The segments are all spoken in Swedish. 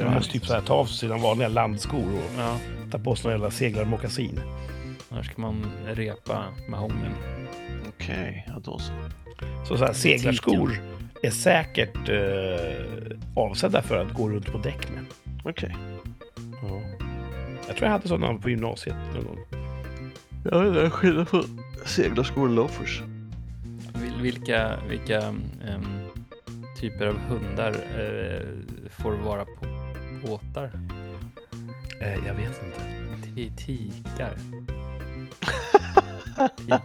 inte Man måste typ så här ta av sig sina vanliga landskor och Ja, ta på sig några jävla seglarmockasin. annars ska man repa mahognen. Okej, ja då så. Så, så här, seglarskor är säkert eh, avsedda för att gå runt på däck med. Okej. Ja. Jag tror jag hade sådana på gymnasiet någon gång. Ja, det är skillnad på seglarskor och loafers. Vil- Vilka, vilka ehm, typer av hundar eh, får vara på båtar? Eh, jag vet inte. Ti- Tikar.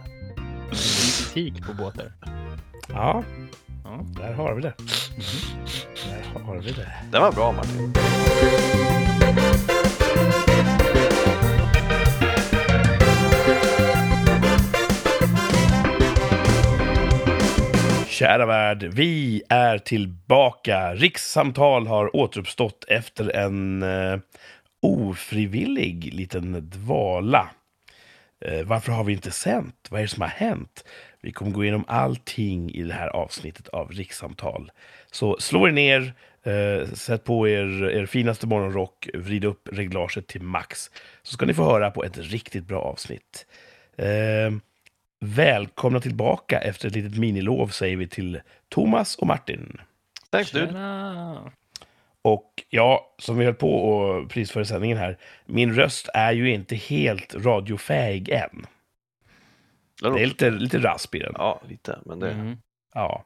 Tik. Tik på båtar. Ja, Ja. där har vi det. Mhm. Där har vi det. Den var bra Martin. Kära värld, vi är tillbaka. Rikssamtal har återuppstått efter en eh, ofrivillig liten dvala. Eh, varför har vi inte sänt? Vad är det som har hänt? Vi kommer gå igenom allting i det här avsnittet av Rikssamtal. Så slå er ner, eh, sätt på er, er finaste morgonrock, vrid upp reglaget till max. Så ska ni få höra på ett riktigt bra avsnitt. Eh, Välkomna tillbaka efter ett litet minilov säger vi till Thomas och Martin. Dude. Tjena! Och ja, som vi höll på och precis före sändningen här, min röst är ju inte helt radiofähig än. Det Det är lite, lite rasp i den. Ja, lite. Men det... Mm. Ja.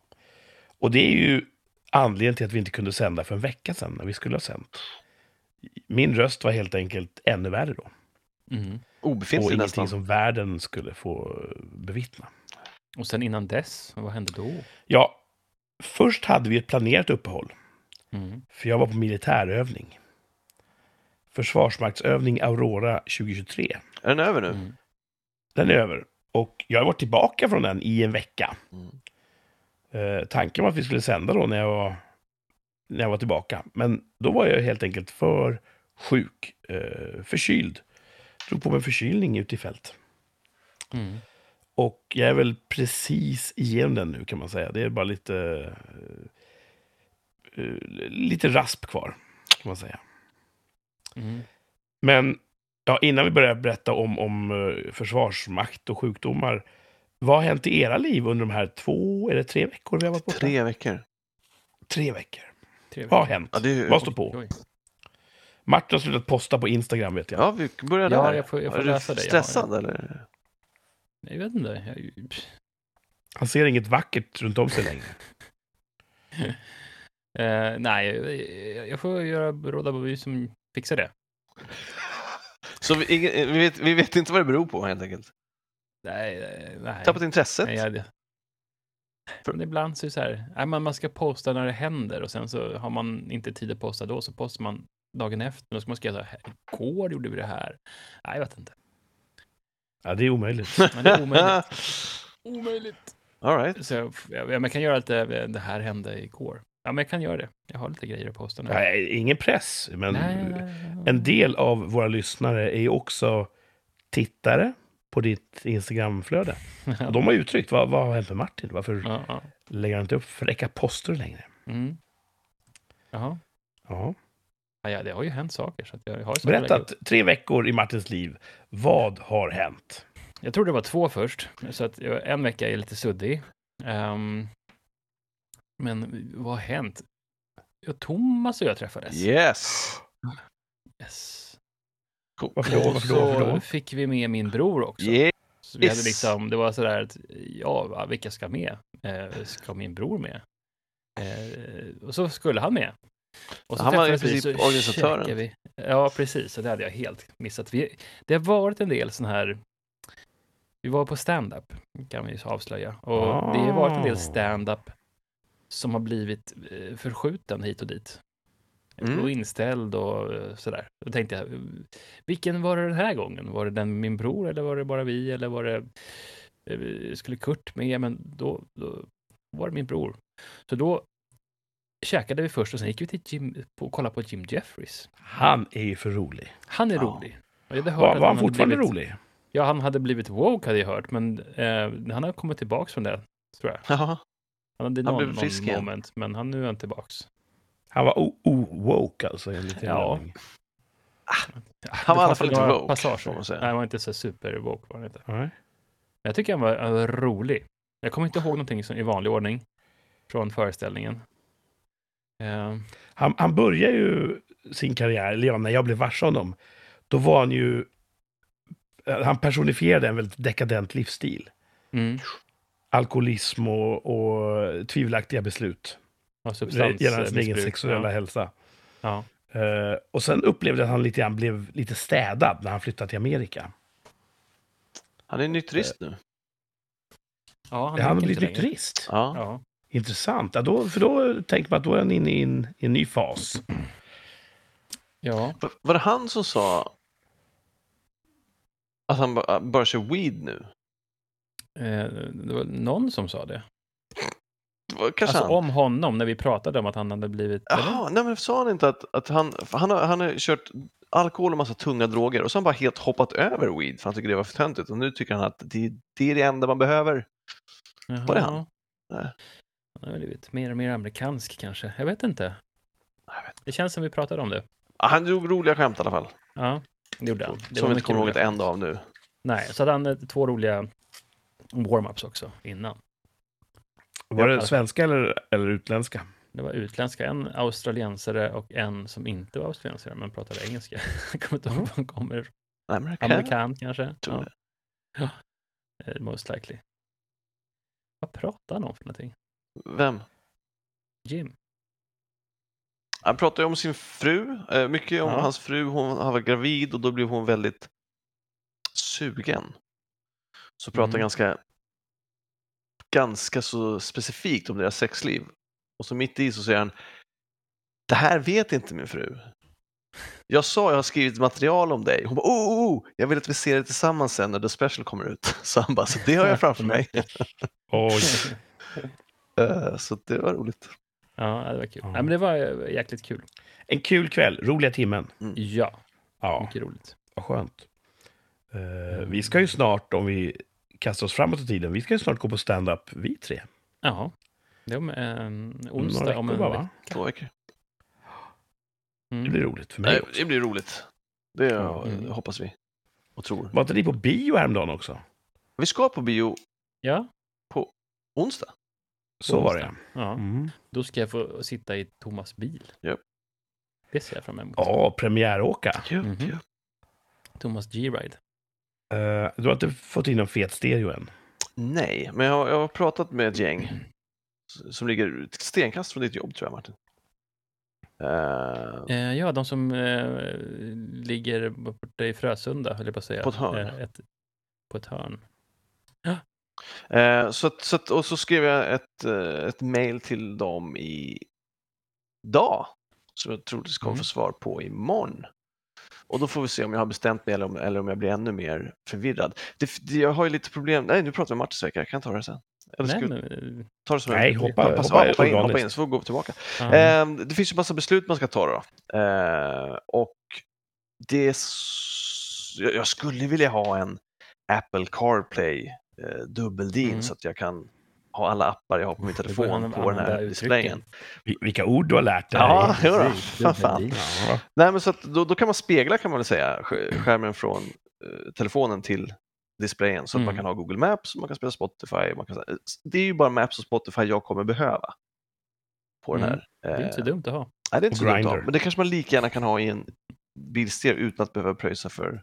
Och det är ju anledningen till att vi inte kunde sända för en vecka sedan när vi skulle ha sänt. Min röst var helt enkelt ännu värre då. Mm. Och Obefintlig ingenting nästan. som världen skulle få bevittna. Och sen innan dess, vad hände då? Ja, först hade vi ett planerat uppehåll. Mm. För jag var på militärövning. Försvarsmaktsövning Aurora 2023. Är den över nu? Mm. Den är över. Och jag har varit tillbaka från den i en vecka. Mm. Eh, tanken var att vi skulle sända då när jag var, när jag var tillbaka. Men då var jag helt enkelt för sjuk. Eh, förkyld. Drog på mig förkylning ute i fält. Mm. Och jag är väl precis igenom den nu kan man säga. Det är bara lite... eh, eh, lite rasp kvar, kan man säga. Mm. Men ja, innan vi börjar berätta om, om eh, försvarsmakt och sjukdomar. Vad har hänt i era liv under de här två eller tre veckor vi har varit borta? Tre veckor. Tre veckor. Trevligt. Vad har hänt? Ja, är... Vad står på? Oj. Martin har slutat posta på Instagram vet jag. Ja, vi börjar där. Ja, jag får- jag får är du läsa det. Har- stressad eller? Jag vet inte. Jag, Han ser inget vackert runt om sig längre. eh, nej, jag, jag får göra råda vi som fixar det. Så vi, ingen, vi, vet, vi vet inte vad det beror på helt enkelt. Nej, eh, nej. Tappat intresset? Nej, jag, men ibland så är det så här, nej, man man ska posta när det händer och sen så har man inte tid att posta då, så postar man dagen efter. Då ska man skriva så här, igår gjorde vi det här. Nej, jag vet inte. Ja, det är omöjligt. Men det är omöjligt. omöjligt. All right. Så jag, jag, jag kan göra lite, det här hände igår. Ja, men jag kan göra det. Jag har lite grejer att posta nu. Nej, ingen press, men nej, nej, nej, nej. en del av våra lyssnare är ju också tittare på ditt Instagramflöde. Och de har uttryckt, vad, vad har hänt med Martin? Varför Ja, ja. lägger han inte upp fräcka poster längre? Mm. Jaha. Ja. Ja, det har ju hänt saker. Så jag har Berätta, tre veckor i Martins liv. Vad har hänt? Jag tror det var två först, så att en vecka är lite suddig. Ehm, men vad har hänt? Ja, Thomas och jag träffades. Yes! Yes. Cool. Varför då? Varför då? Varför så då? fick vi med min bror också. Yeah. Så vi hade Yes. liksom, det var sådär att, ja, vilka ska med? Eh, ska min bror med? Eh, och så skulle han med. Och så Han var i princip organisatören. Vi. Ja, precis. Så det hade jag helt missat. Vi, det har varit en del sån här... Vi var på stand-up, kan vi avslöja. Och det har varit en del Ah. stand-up som har blivit eh, förskjuten hit och dit. Mm. Och inställd och eh, sådär. Då tänkte jag, eh, vilken var det den här gången? Var det den min bror eller var det bara vi? Eller var det, skulle Kurt med? Men då, då var det min bror. Så då käkade vi först och sen gick vi till Jim, på, och kollade på Jim Jeffries. Han är ju för rolig. Han är Ja. rolig. Jag hade hört Var, att var han hade fortfarande blivit, rolig? Ja, han hade blivit woke hade jag hört, men eh, han har kommit tillbaks från det, tror jag. Jaha. Han hade Han någon, blev frisk någon moment, men han nu är han tillbaks. Han var o-woke alltså enligt Ja. mening. Han var i alla fall inte woke, passager. man säga. Nej, han var inte så super woke var han inte. Nej. Men Jag tycker han var, han var rolig. Jag kommer inte ihåg någonting som, i vanlig ordning från föreställningen. Eh, Han, han börjar ju sin karriär, eller ja, när jag blev varse honom, då var han ju... eh, Han personifierade en väldigt dekadent livsstil. mm, Alkoholism och, och tvivelaktiga beslut. och Gällande sin egen sexuella Ja. hälsa. Ja. Eh, och sen upplevde jag att han lite grann blev lite städad när han flyttade till Amerika. Han är nykterist nu. Ja, Han, han har blivit nykterist. Ja. Ja. Intressant. Ja, då, för då tänker man att då är han inne i en, i en ny fas. ja, Var- Var det han som sa att han ba- börjar köra weed nu? eh, det var någon som sa det. Kanske Alltså han. om honom, när vi pratade om att han hade blivit... Jaha, nej men sa han inte att, att han, han, har, han har kört alkohol och massa tunga droger och han bara helt hoppat över weed för han tycker det var för töntigt och nu tycker han att det, det är det enda man behöver. Jaha. var det han? Nej. Han har blivit mer och mer amerikansk kanske. Jag vet inte. Jag vet. Det känns som vi pratade om det. Ja, Han drog roliga skämt i alla fall, Ja, det gjorde han. Det som vi inte kommer ihåg ett enda av nu. Nej, så hade han eh, två roliga warm-ups också innan. Var det svenska eller, eller utländska? Det var utländska, en australiensare och en som inte var australiensare men pratade engelska. Jag kommer inte ihåg var han kommer. Amerikan. Amerikan kanske? Ja. Eh, Most likely. Vad pratar han om för någonting? Vem? Jim? Han pratar ju om sin fru, eh, mycket om Ja. hans fru. Hon han var gravid och då blev hon väldigt sugen. Så pratar Mm. ganska, ganska så specifikt om deras sexliv. Och så mitt i så säger han, det här vet inte min fru. Jag sa jag har skrivit material om dig. Hon bara, oh, oh, oh, jag vill att vi ser det tillsammans sen när The Special kommer ut. Så han bara, så det har jag framför mig. Oj. Eh, så det var roligt. Ja, det var kul. Ja. Nej, men det var eh, jäkligt kul. En kul kväll, roliga timmen. Ja, Ja, mycket roligt. vad skönt. Eh, vi ska ju snart, om vi kastar oss framåt i tiden, vi ska ju snart gå på stand-up, vi tre. Ja, det är om en onsdag. Några om veckor en vecka. Två veckor. Mm. Det blir roligt för mig Nej, också. det blir roligt. Det eh, hoppas vi. Och tror. Var inte ni på bio häromdagen också? Vi ska på bio Ja, onsdag. Så var det ja. Mm. Då ska jag få sitta i Thomas bil. Japp. Det ser jag fram emot. Ja, premiäråka. Ja, Mhm. ja. Thomas G-Ride. Eh, du har inte fått in någon fet stereo än? Nej, men jag har, jag har pratat med ett gäng som ligger ett stenkast från ditt jobb tror jag Martin. Eh, ja, de som ligger borta i Frösunda, höll jag på att säga. På ett hörn. Ett, på ett hörn. Eh, så så och så skrev jag ett, eh, ett mail till dem i dag som jag troligtvis kommer Mm. få svar på imorgon. Och då får vi se om jag har bestämt mig eller om, eller om jag blir ännu mer förvirrad. Det, det, jag har ju lite problem, nej nu pratar vi om Martins vecka, jag kan ta det sen. Eller Nej, men, ta det som Nej, en... hoppa, hoppa, hoppa, hoppa, in, hoppa in så får vi gå tillbaka. ja. Eh, det finns ju massa beslut man ska ta då. Eh, och det jag skulle vilja ha en Apple CarPlay eh, dubbeldin Mm. så att jag kan ha alla appar jag har på min telefon på den här displayen. Vilka ord du har lärt dig. Ja, jo då. Precis, Vad fan. Ja. Nej, men så att då, då kan man spegla kan man väl säga sk- skärmen från eh, telefonen till displayen så att man Mm. kan ha Google Maps, man kan spela Spotify. Man kan, det är ju bara Maps och Spotify jag kommer behöva på den Mm. här. Det är inte så eh, dumt att ha. Nej, det är inte Och så dumt att ha, men det kanske man lika gärna kan ha i en bilstereo utan att behöva pröjsa för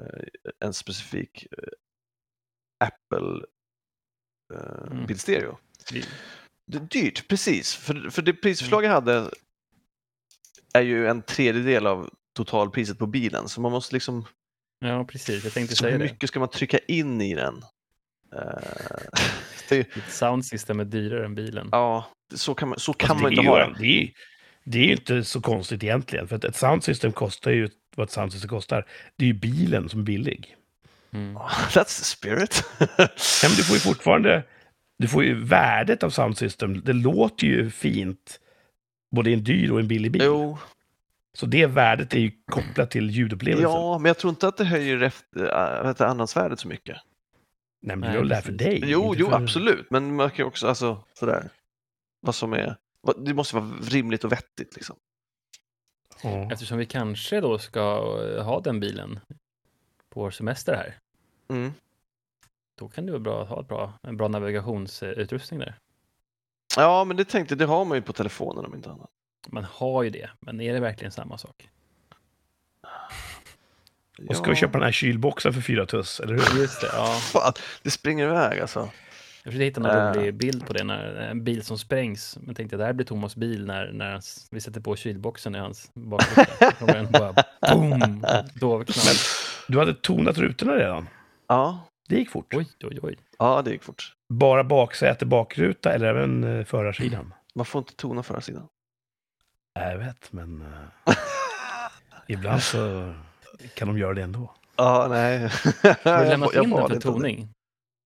eh, en specifik eh, Apple eh, Mm. bilstereo. Vi- Det är dyrt, precis. För, för det prisförslag jag hade är ju en tredjedel av totalpriset på bilen, så man måste liksom... Ja, precis. Jag tänkte Så säga hur det. mycket ska man trycka in i den? Eh, det, är- Ditt soundsystem är dyrare än bilen. ja, så kan man, så kan Alltså, man det, inte ha den. det, är, det är ju inte så konstigt egentligen. För ett soundsystem kostar ju vad ett soundsystem kostar. Det är ju bilen som är billig. Mm. That's the spirit. Ja, men du får ju fortfarande... Du får ju värdet av soundsystem. Det låter ju fint. Både i en dyr och en billig bil. jo, Så det värdet är ju kopplat till ljudupplevelsen. Ja, men jag tror inte att det höjer äh, andrahandsvärdet så mycket. Nej, men det är väl för dig. Jo, jo, för... absolut, men man kan ju också, alltså sådär, vad som är Det måste vara rimligt och vettigt liksom. Eftersom vi kanske då ska ha den bilen på vår semester här. Mm. Då kan det vara bra att ha ett bra, en bra navigationsutrustning där. Ja, men det tänkte det har man ju på telefonen om inte annat. Man har ju det, men är det verkligen samma sak? Och ska vi köpa den här kylboxen för fyra tuss, eller hur? Just det, ja. Fan, det springer iväg alltså. Jag försökte hitta någon Äh. rolig bild på det, när en bil som sprängs. Men tänkte det här blir Thomas bil när, när hans, vi sätter på kylboxen i hans baklucka. Så kommer den bara boom, dovknall. Du hade tonat rutorna redan. Ja, Det gick fort. Oj, oj, oj. ja, det gick fort. Bara baksäte, bakruta eller även eh, förarsidan? Man får inte tona förra sidan. Jag vet, men eh, ibland så kan de göra det ändå. Ja, nej. Har du lämnat Jag in den för toning?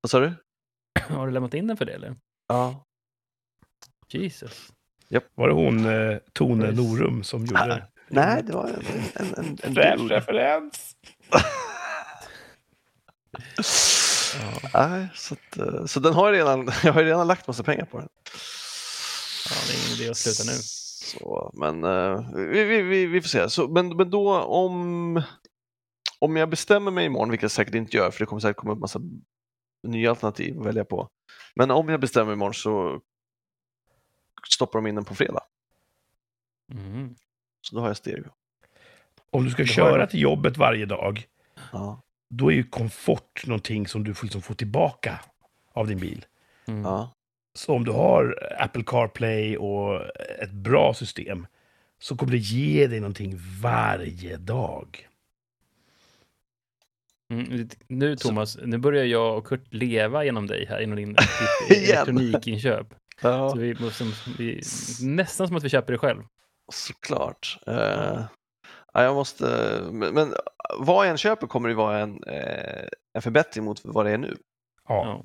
Vad sa du? Har du lämnat in den för det eller? Ja. Jesus. Var det hon, eh, Tone. Norum, som gjorde det? Nej, det var en, en, en, en Fräsch referens! Ja, Nej, så, att, eh, så den har jag redan, jag har ju redan lagt massa pengar på den. ja, det är ingen idé att sluta nu. Så, men eh, vi, vi, vi, vi får se. Så, men, men då om, om jag bestämmer mig imorgon, vilket jag säkert inte gör, för det kommer säkert komma upp massa nya alternativ att välja på. Men om jag bestämmer mig imorgon så stoppar de in den på fredag. Mm. Så då har jag stereo. Om du ska köra till jobbet varje dag, Ja. Då är ju komfort någonting som du får, liksom få tillbaka av din bil. Mm. Ja. Så om du har Apple CarPlay och ett bra system så kommer det ge dig någonting varje dag. Mm. Nu Så- Thomas, nu börjar jag och Kurt leva genom dig här, genom din elektronikinköp. ja, Så vi måste, vi, nästan som att vi köper det själv. såklart. Eh, ja, jag måste, men, men vad jag än köper kommer det vara en, eh, en förbättring mot vad det är nu. Ja. Ja.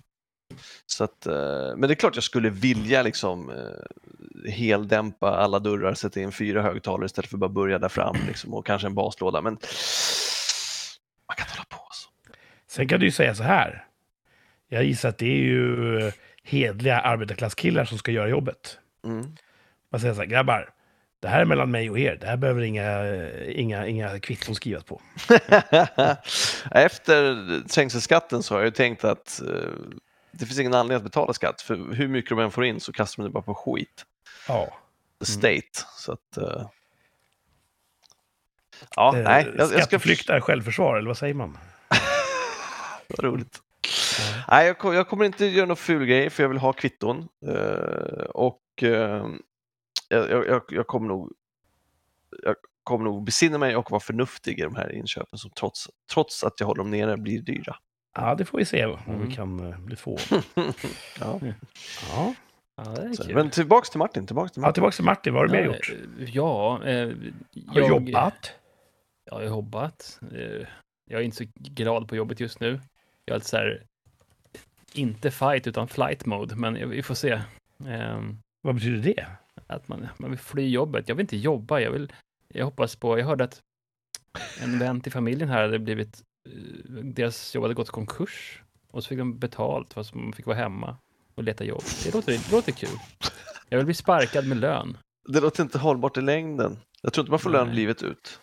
Så att, eh, men det är klart jag skulle vilja liksom eh, heldämpa alla dörrar, sätta in fyra högtalare istället för att bara börja där fram liksom, och kanske en baslåda. Men man kan inte hålla på så. Sen kan du ju säga så här. Jag gissar att det är ju hedliga arbetarklasskillar som ska göra jobbet. Mm. Man säger så här, grabbar, det här är mellan mig och er. Det här behöver inga, inga, inga kvitton skrivas på. Efter trängselskatten så har jag tänkt att eh, det finns ingen anledning att betala skatt för hur mycket de än får in så kastar de det bara på skit. Ja. The state. Så att, eh, ja, Eh, nej, jag, jag ska Skatteflykt är självförsvar, eller vad säger man? Vad roligt. Nej, jag, jag kommer inte göra någon ful grej för jag vill ha kvitton. Eh, och eh, jag, jag, jag kommer nog jag kommer nog besinna mig och vara förnuftig i de här inköpen som trots, trots att jag håller dem nere blir dyra. Ja, det får vi se om Mm. vi kan eh, bli två. ja. Ja. Ja, men tillbaks till Martin. Tillbaks till ja, Martin. tillbaka till Martin. Vad har du mer Ja, gjort? Ja, eh, Har jag, jobbat? Ja, jag har jobbat. Eh, Jag är inte så glad på jobbet just nu. Jag är lite så här, inte fight utan flight mode, men vi får se. Ehm, Vad betyder det? Att man, man vill fly jobbet. Jag vill inte jobba, jag vill, jag hoppas på, jag hörde att en vän till familjen här hade blivit, eh, deras jobb hade gått i konkurs och så fick de betalt fast man fick vara hemma och leta jobb. Det låter, det låter kul. Jag vill bli sparkad med lön. Det låter inte hållbart i längden. Jag tror inte man får lön Nej. livet ut.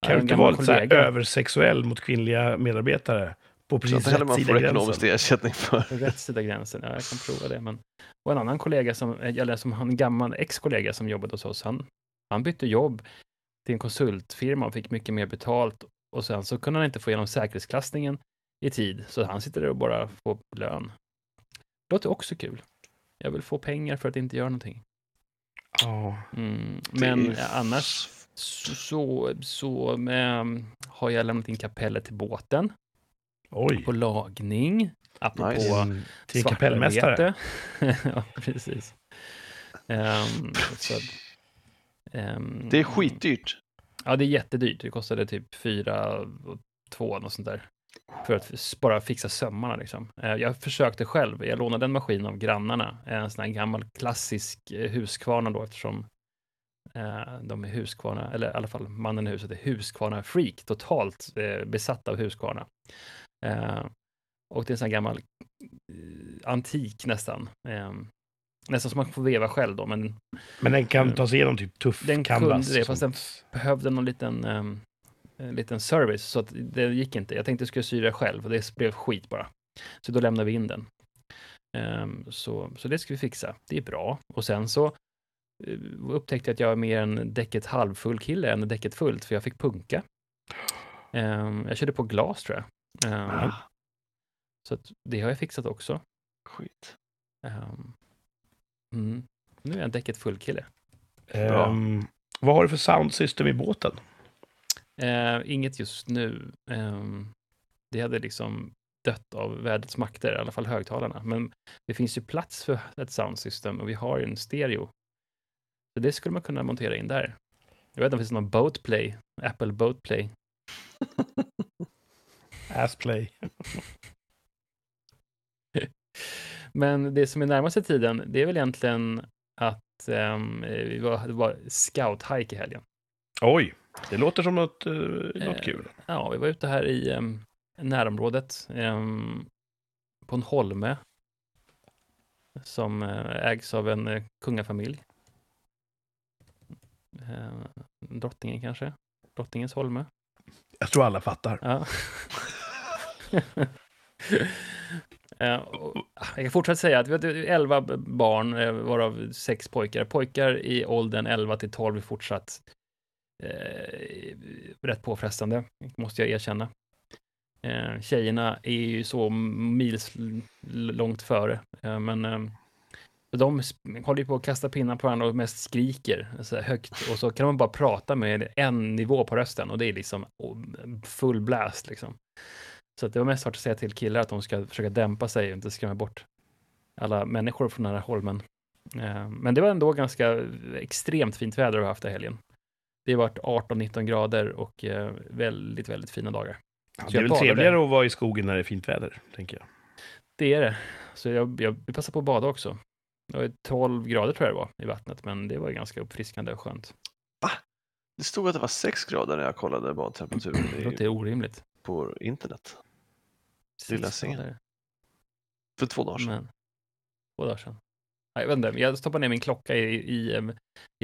Jag Kan du inte vara lite översexuell mot kvinnliga medarbetare? På Så precis inte heller rätt man sida får gränsen. ekonomisk ersättning för. Rätt sida gränsen, ja, jag kan prova det. Men... Och en annan kollega, som, eller som han, en gammal ex-kollega som jobbade hos oss, han, han bytte jobb till en konsultfirma och fick mycket mer betalt. Och sen så kunde han inte få igenom säkerhetsklassningen i tid, så han sitter där och bara får lön. Låter också kul. Jag vill få pengar för att inte göra någonting. Ja. Mm. Men är- annars så, så, ehm, har jag lämnat in kapellet till båten Oj. på lagning. Apropå Nice. Mm, till kapellmästare. ja, precis. Ehm, så, ehm, Det är skitdyrt. Ja, det är jättedyrt. Det kostade typ fyra och två, något sånt där. För att bara fixa sömmarna liksom. Eh, Jag försökte själv. Jag lånade en maskin av grannarna. En sån här gammal klassisk eh, Husqvarna då eftersom eh, de är Husqvarna, eller i alla fall mannen i huset är Husqvarna-freak. Totalt besatt av Husqvarna. Eh, och det är en sån här gammal eh, antik nästan. Eh, nästan som man får veva själv då, men Men den kan ta sig igenom typ tuff Den canvas. kunde det, fast sånt. behövde någon liten, ehm, en liten service, så att det gick inte. Jag tänkte jag skulle sy det själv, och det blev skit bara. Så då lämnade vi in den. Ehm, så, så det ska vi fixa. Det är bra. Och sen så eh, upptäckte jag att jag är mer en däcket halvfull kille än däcket fullt, för jag fick punka. Ehm, jag körde på glas tror jag. Ehm, Ah, Så att det har jag fixat också. skit. Ehm, mm. Nu är jag en däcket full kille. Bra. Ehm, vad har du för soundsystem i båten? Eh, inget just nu. Ehm, det hade liksom dött av vädrets makter, i alla fall högtalarna. Men det finns ju plats för ett soundsystem och vi har ju en stereo. Så det skulle man kunna montera in där. Jag vet inte om det finns någon Boatplay, Apple Boatplay. Assplay. Men det som är närmaste tiden, det är väl egentligen att ehm, vi var, det var scout-hike i helgen. Oj, det låter som något, eh, något Eh, kul. Ja, vi var ute här i um, närområdet ehm, på en holme som eh, ägs av en kungafamilj. Drottningen kanske? Drottningens holme? Jag tror alla fattar. Ja. Eh, jag kan fortsätta säga att vi har 11 barn, eh, varav sex pojkar. Pojkar i åldern 11 till 12 är fortsatt eh, rätt påfrestande, måste jag erkänna. Eh, tjejerna är ju så mils långt före, eh, men eh, de håller ju på att kasta pinnar på varandra och mest skriker så här högt och så kan man bara prata med en nivå på rösten och det är liksom oh, full blast liksom. Så det var mest svårt att säga till killar att de ska försöka dämpa sig och inte skrämma bort alla människor från den här holmen. Eh, Men det var ändå ganska extremt fint väder vi haft i helgen. Det har varit 18-19 grader och eh, väldigt, väldigt fina dagar. Ja, det är väl trevligare att vara i skogen när det är fint väder, tänker jag. Det är det. Så jag, jag vi passade på att bada också. Det var 12 grader tror jag det var i vattnet, men det var ju ganska uppfriskande och skönt. Det stod att det var 6 grader när jag kollade badtemperaturen Det låter orimligt. på internet. Grader. För två dagar sedan. Men, två dagar sedan. Nej, jag vet inte, jag stoppade ner min klocka i, i, em,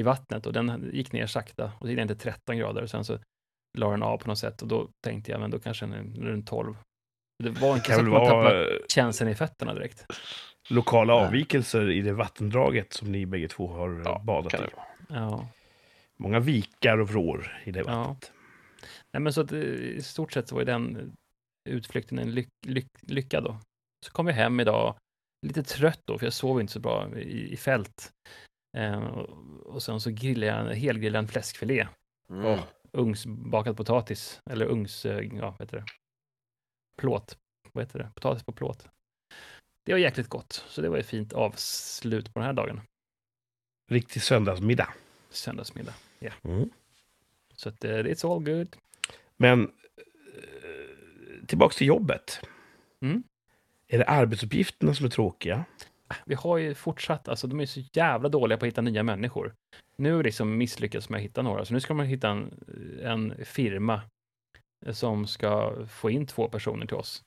i vattnet och den gick ner sakta och så gick den till 13 grader och sen så la den av på något sätt och då tänkte jag, men då kanske den är runt 12. Det var Det inte så att man vara tappade känslan i fötterna direkt. lokala Nej. avvikelser i det vattendraget som ni bägge två har eh, Ja, badat kan i. det. Ja. Många vikar och vrår i det Ja. vattnet. Nej, men så att eh, i stort sett så var ju den utflykten en lyck, lyck, lycka då. Så kom jag hem idag, lite trött då, för jag sov inte så bra i, i fält. Eh, och, och sen så grillade jag en helgrillad en fläskfilé. Mm. Åh. ugnsbakad potatis, eller ugns, eh, ja, vad heter det? Plåt, vad heter det? Potatis på plåt. Det var jäkligt gott, så det var ett fint avslut på den här dagen. Riktig söndagsmiddag. Söndagsmiddag. Mm. Så att uh, it's all good. Men tillbaks till jobbet. Mm. Är det arbetsuppgifterna som är tråkiga? Vi har ju fortsatt, alltså de är så jävla dåliga på att hitta nya människor. Nu har liksom misslyckats med att hitta några, så nu ska man hitta en, en firma som ska få in två personer till oss.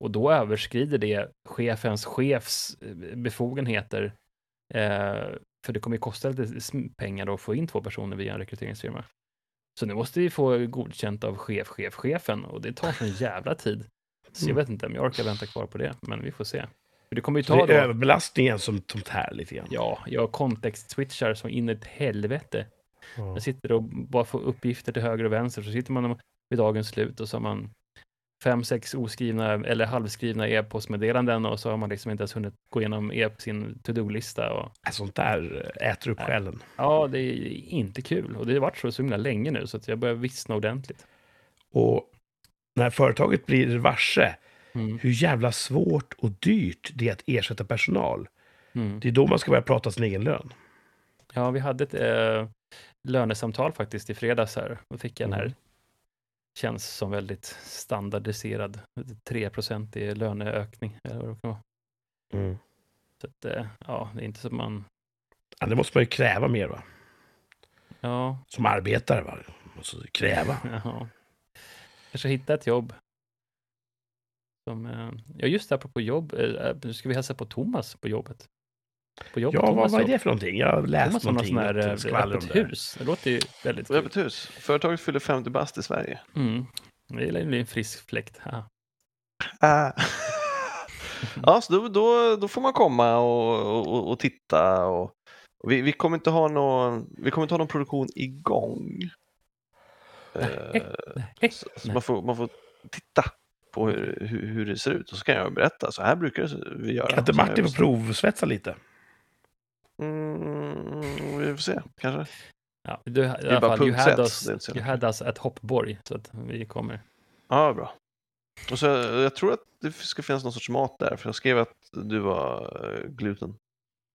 Och då överskrider det chefens chefs eh, befogenheter. Eh, för det kommer ju kosta lite pengar då att få in två personer via en rekryteringsfirma. Så nu måste vi få godkänt av chef, chef, chefen och det tar sån jävla tid. Så jag Mm. vet inte om jag orkar vänta kvar på det, men vi får se. För det kommer ju Så ta det är då... överbelastningen som, tär lite grann. Ja, jag kontext-switchar som in i ett helvete. Ja. Jag sitter och bara får uppgifter till höger och vänster, så sitter man vid dagens slut och så har man fem, sex oskrivna eller halvskrivna e-postmeddelanden och så har man liksom inte ens hunnit gå igenom e sin to-do-lista. Och, Äh, Sånt där äter upp själen. ja, det är inte kul och det har varit så så himla länge nu så att jag börjar vissna ordentligt. Och när företaget blir varse Mm. hur jävla svårt och dyrt det är att ersätta personal. Mm. Det är då man ska börja prata sin egen lön. Ja, vi hade ett eh, lönesamtal faktiskt i fredags här och fick den här Mm. Känns som väldigt standardiserad 3 i löneökning. Eller vad det kan vara. Mm. Så att, eh, ja, det är inte som man, Ja, det måste man ju kräva mer, va? ja, Som arbetare, va? Måste kräva. ja. Kanske hitta ett jobb. Som, eh, ja, just det, apropå jobb, eh, nu ska vi hälsa på Thomas på jobbet. På jobbet. Ja, vad, Thomas vad är det för någonting? Jag har läst Thomas har något någonting. sånt här något om öppet det. hus. Det låter ju väldigt kul. Öppet hus. Företaget fyller 50 bast i Sverige. Mm. Det lär ju bli en frisk fläkt. Ja. Ah. ja, så då, då, då får man komma och, och, och titta. Och, och vi, vi, kommer inte ha någon, vi kommer inte ha någon produktion igång. Eh, Nej, så, så nej. man, får, man får titta på hur, hur, hur det ser ut och så kan jag berätta. Så här brukar vi göra. Kan inte Martin få provsvetsa lite? Mm, vi får se, kanske. Ja, du, i alla fall, you had, us, you had us at Hoppborg, så att vi kommer. Ja, bra. Och så, jag tror att det ska finnas någon sorts mat där, för jag skrev att du var eh, gluten.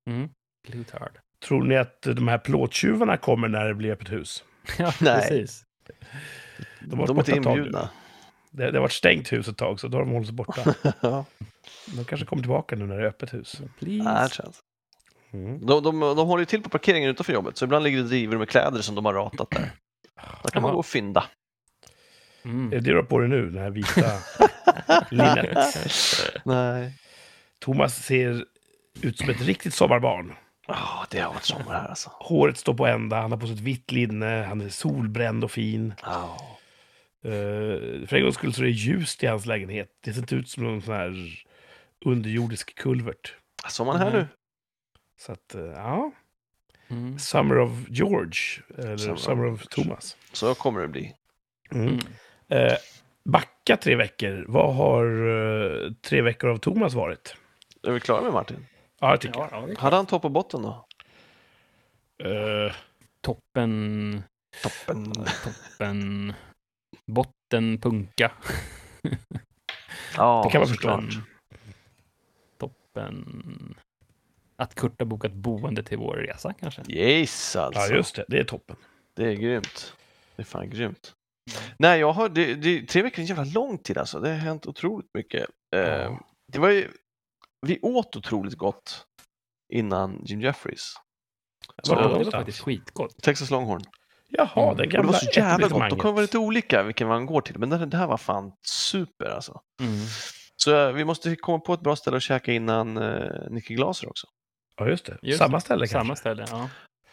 Mm. Glutard. Tror ni att de här plåttjuvarna kommer när det blir öppet hus? Ja, Nej. precis. De har De är inte inbjudna. Det, det har varit stängt hus ett tag, så då har de hållit sig borta. ja, De kanske kommer tillbaka nu när det är öppet hus. Please. nej, det tror jag inte. Mm. De, de, de håller ju till på parkeringen utanför jobbet, så ibland ligger det drivor med kläder som de har ratat där. Där kan man gå och fynda. Mm. Är det det du har på dig nu, den här vita linnet? Nej. Thomas ser ut som ett riktigt sommarbarn. Ja, det har varit sommar här alltså. Håret står på ända, han har på sig ett vitt linne, han är solbränd och fin. Ja. Uh, för en gångs skull så är det ljust i hans lägenhet. Det ser inte ut som någon sån här underjordisk kulvert. Sommaren här Nej. nu. Så att, eh, ja. Mm. Summer of George, eller Summer Summer, of of Thomas. Så kommer det bli. Mm. Mm. Eh, backa tre veckor. Vad har eh, tre veckor av Thomas varit? Är vi klara med Martin? Ja, jag tycker Ja, ja, det är klart. Hade han topp och botten då? Eh, Toppen, Toppen. toppen, botten, punka. Ja, det kan man förstå. Toppen. Att Kurt har bokat boende till vår resa kanske. Yes, alltså. Ja, just det. Det är toppen. Det är grymt. Det är fan grymt. Nej, jag har, det, det, tre veckor är en jävla lång tid alltså. Det har hänt otroligt mycket. Eh, Ja. det var ju, vi åt otroligt gott innan Jim Jeffries. Var Ja, det det var faktiskt skitgott. Texas Longhorn. Jaha, Mm. den Och det gamla var så jävla gott. De kan vara lite olika vilken man går till, men det, det här var fan super alltså. Mm. Så eh, vi måste komma på ett bra ställe att käka innan uh, Nicky Glaser också. Ja, just det. Just Samma det. ställe Samma kanske. ställe, ja.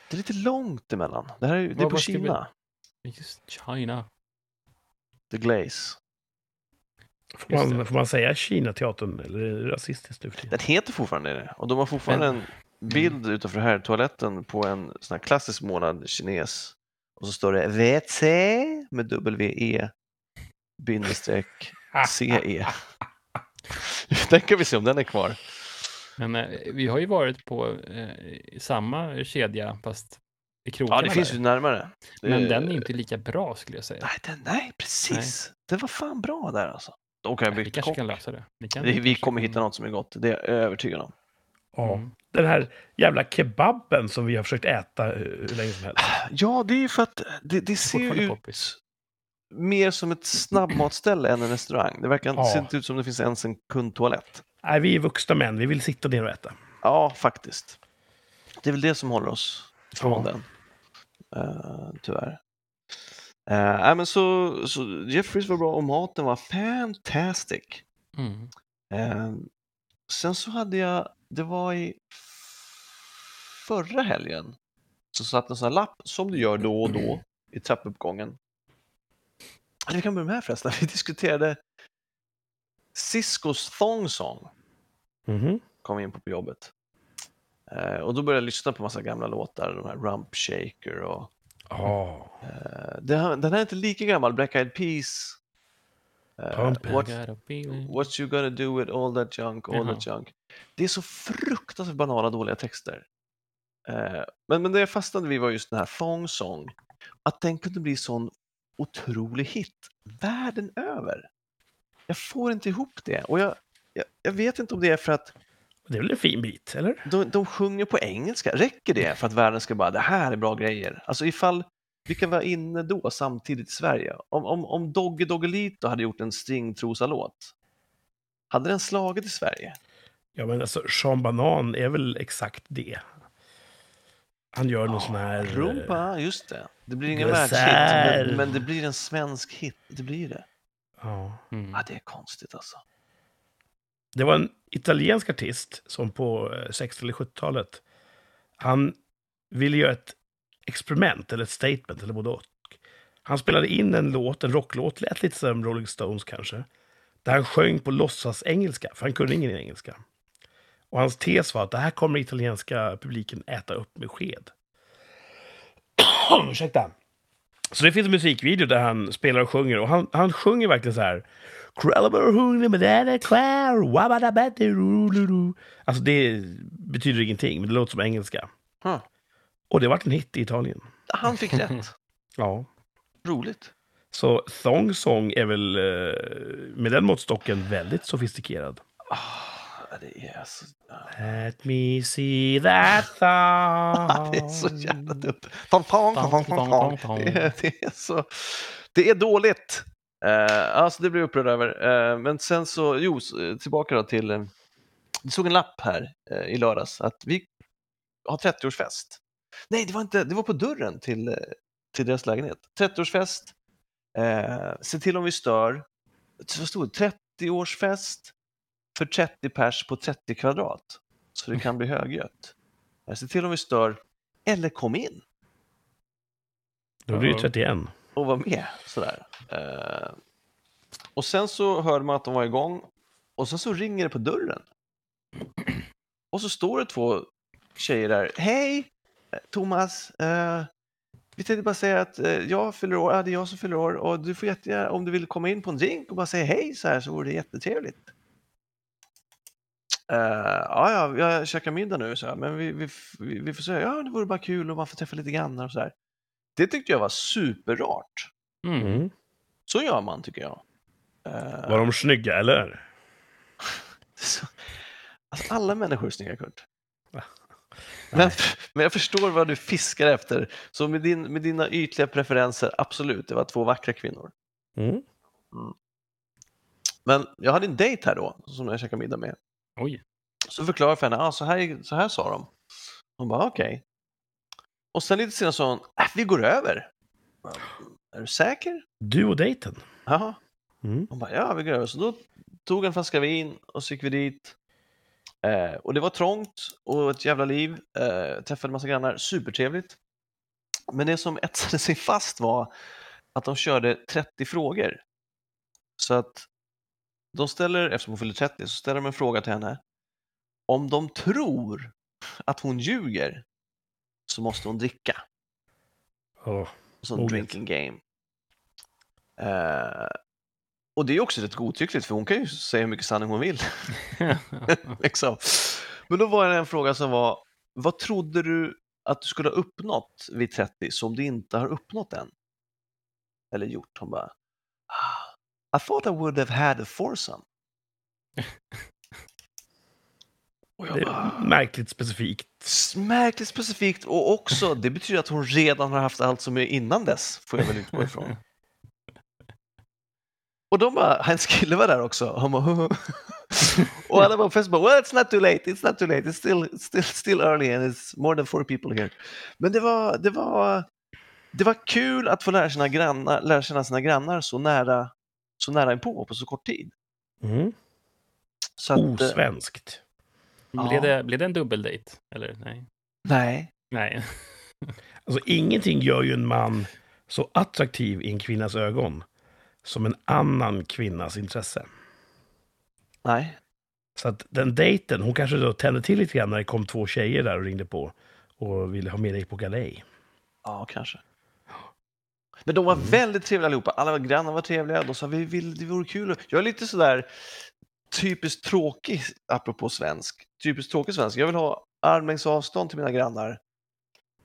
Det är lite långt emellan. Det här är, det är på ska vi- Kina. Just China. The Glaze. Får man, får man säga Kina-teatern, eller är det rasistiskt nu? Den heter fortfarande det. Och de har fortfarande en bild utanför här toaletten på en sån här klassisk månad kines. Och så står det WC med W-E bindestreck C-E. Den kan vi se om den är kvar. Men eh, vi har ju varit på eh, samma kedja, fast i krokarna Ja, det finns där. ju närmare. Det- Men den är inte lika bra skulle jag säga. Nej, den, nej precis. Den var fan bra där alltså. Då kan jag vi kanske kock. kan lösa det. Vi, kan, Vi, vi kommer hitta något som är gott, det är jag övertygad om. Ja. Mm. Den här jävla kebaben som vi har försökt äta eh, hur länge som helst. Ja, det är ju för att det, det ser ut poppis. mer som ett snabbmatställe än en restaurang. Det verkar Ja. ser inte ut som det finns ens en kundtoalett. Nej, vi är vuxna män. Vi vill sitta ner och äta. Ja, faktiskt. Det är väl det som håller oss från Ja. den. Uh, tyvärr. Uh, nej, men så, så Jeffries var bra och maten var fantastic. Mm. Eh, sen så hade jag, det var i förra helgen, så satt en sån här lapp som du gör då och då i trappuppgången. Eller vi kan börja med här förresten, vi diskuterade Ciscos Thong Song, Mhm. kom in på jobbet. Eh, och då började jag lyssna på massa gamla låtar, de här Rump Shaker och Ja. eh, den, här, den här är inte lika gammal, Black Eyed Peas. It. what. What you gonna do with all that junk, all Jaha. that junk. Det är så fruktansvärt banala dåliga texter. Eh, men, men det jag fastnade vid var just den här Thong Song. Att den kunde bli sån otrolig hit världen över. Jag får inte ihop det. Och jag, jag, jag vet inte om det är för att Det är väl en fin bit, eller? de, de sjunger på engelska. Räcker det för att världen ska bara, det här är bra grejer? Alltså ifall vi kan vara inne då samtidigt i Sverige. Om, om, om Doggy Doggelito hade gjort en stringtrosa-låt, hade den slagit i Sverige? Ja, men alltså, Sean Banan är väl exakt det. Han gör någon sån här... Rumpa, just det. Det blir ingen världshit, men, men det blir en svensk hit. Det blir det. Ja. Mm. Ja, det är konstigt alltså. Det var en italiensk artist som på eh, 60 eller 70-talet, han ville göra ett experiment eller ett statement eller både och. Han spelade in en låt, en rocklåt, lät lite som Rolling Stones kanske, där han sjöng på låtsas engelska, för han kunde ingen engelska. Och hans tes var att det här kommer italienska publiken äta upp med sked. Ursäkta. Så det finns en musikvideo där han spelar och sjunger och han, han sjunger verkligen så här. Alltså det betyder ingenting, men det låter som engelska. Huh. Och det vart en hit i Italien. Han fick rätt. Ja. Roligt. Så Thong Song är väl eh, med den måttstocken väldigt sofistikerad. Ah, det är så... Let me see that thong. Det är så jävla dumt. Tong, tong, tong. Det, är, det är så... Det är dåligt. Uh, alltså det blir jag upprörd över. Uh, men sen så, jo, tillbaka då till... Vi såg en lapp här uh, i lördags att vi har 30-årsfest. Nej, det var inte, det var på dörren till, uh, till deras lägenhet. 30-årsfest. Uh, se till om vi stör. Vad stod det? 30-årsfest för 30 pers på 30 kvadrat. Så det kan bli högljutt. Eh, Se till om vi stör, eller kom in Då blir det 31 och var med. Sådär. Eh, och sen så hörde man att de var igång och sen så ringer det på dörren. Och så står det två tjejer där. Hej eh, Thomas! Eh, vi tänkte bara säga att eh, jag fyller år, ja, det är jag som fyller år och du får jättegärna, om du vill komma in på en drink och bara säga hej så här så vore det jättetrevligt. Uh, ja, ja, jag käkar middag nu, så här, men vi, vi, vi, vi får säga, ja, det vore bara kul och man får träffa lite grannar och så här. Det tyckte jag var superrart. Mm. Mm. Så gör man, tycker jag. Eh, Var de snygga eller? så, alltså, alla människor är snygga, Kurt. Va? Men, men jag förstår vad du fiskar efter. Så med, din, med dina ytliga preferenser, absolut, det var två vackra kvinnor. Mm. Men jag hade en dejt här då, som jag käkade middag med. Oj. Så förklarade jag för henne, ah, så, här, så här sa de. Hon bara, okej. Och sen lite senare sa hon, äh, vi går över. Är du säker? Du och dejten. Jaha. Mm. Hon bara, ja, vi går över. Så då tog jag en flaska vin och så gick vi dit. Eh, och det var trångt och ett jävla liv. Eh, träffade massa grannar, supertrevligt. Men det som etsade sig fast var att de körde 30 frågor. Så att de ställer, eftersom hon fyller 30, så ställer de en fråga till henne. Om de tror att hon ljuger så måste hon dricka. Sån Moget. drinking game. Eh, och det är också rätt godtyckligt för hon kan ju säga hur mycket sanning hon vill. liksom. Men då var det en fråga som var, vad trodde du att du skulle ha uppnått vid 30 som du inte har uppnått än? Eller gjort? Hon bara, "Ah, I thought I would have had a foursome. Och jag Det bara, är märkligt specifikt. Märkligt specifikt och också, det betyder att hon redan har haft allt som är innan dess, får jag väl utgå ifrån. Och de bara, hans kille var där också. Han bara, och alla på festen bara, well it's not too late, it's not too late, it's still, it's still, still early and it's more than four people here. Men det var, det var, det var kul att få lära, sina grannar, lära känna sina grannar så nära, så nära inpå på så kort tid. Mm. Så att, eh, Osvenskt. Blev, Ja. det, blev det en dubbeldejt? Eller nej? nej, Nej. Alltså ingenting gör ju en man så attraktiv i en kvinnas ögon som en annan kvinnas intresse. nej. Så att den dejten, hon kanske då tände till lite grann när det kom två tjejer där och ringde på och ville ha med dig på galej. Ja, kanske. Men de var väldigt trevliga allihopa. Alla grannar var trevliga. De sa vi vill, det vore kul. Jag är lite sådär typiskt tråkig, apropå svensk. Typiskt tråkig svensk. Jag vill ha armlängds avstånd till mina grannar.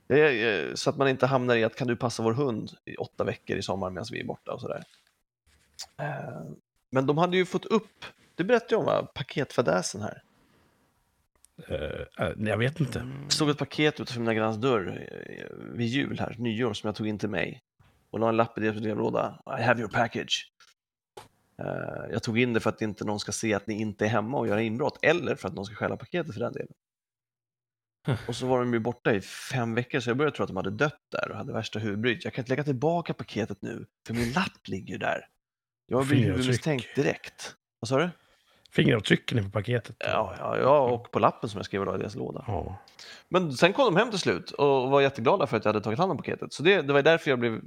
Är, Så att man inte hamnar i att kan du passa vår hund i åtta veckor i sommar medan vi är borta och sådär. Eh, Men de hade ju fått upp, det berättade jag om va, paketfadäsen här. Uh, jag vet inte. Det stod ett paket utanför mina grannars dörr vid jul här, nyår, som jag tog in till mig. Och la en lapp i deras brevlåda. I have your package. Eh, jag tog in det för att inte någon ska se att ni inte är hemma och göra inbrott, eller för att någon ska stjäla paketet för den delen. Och så var de ju borta i fem veckor, så jag började tro att de hade dött där och hade värsta huvudbryt. Jag kan inte lägga tillbaka paketet nu, för min lapp ligger ju där. Jag blir huvudmisstänkt direkt. Vad sa du? Fingeravtrycken på paketet. Ja, ja, ja, och på lappen som jag skrev då i deras låda. Ja. Men sen kom de hem till slut och var jätteglada för att jag hade tagit hand om paketet. Så det, det var därför jag blev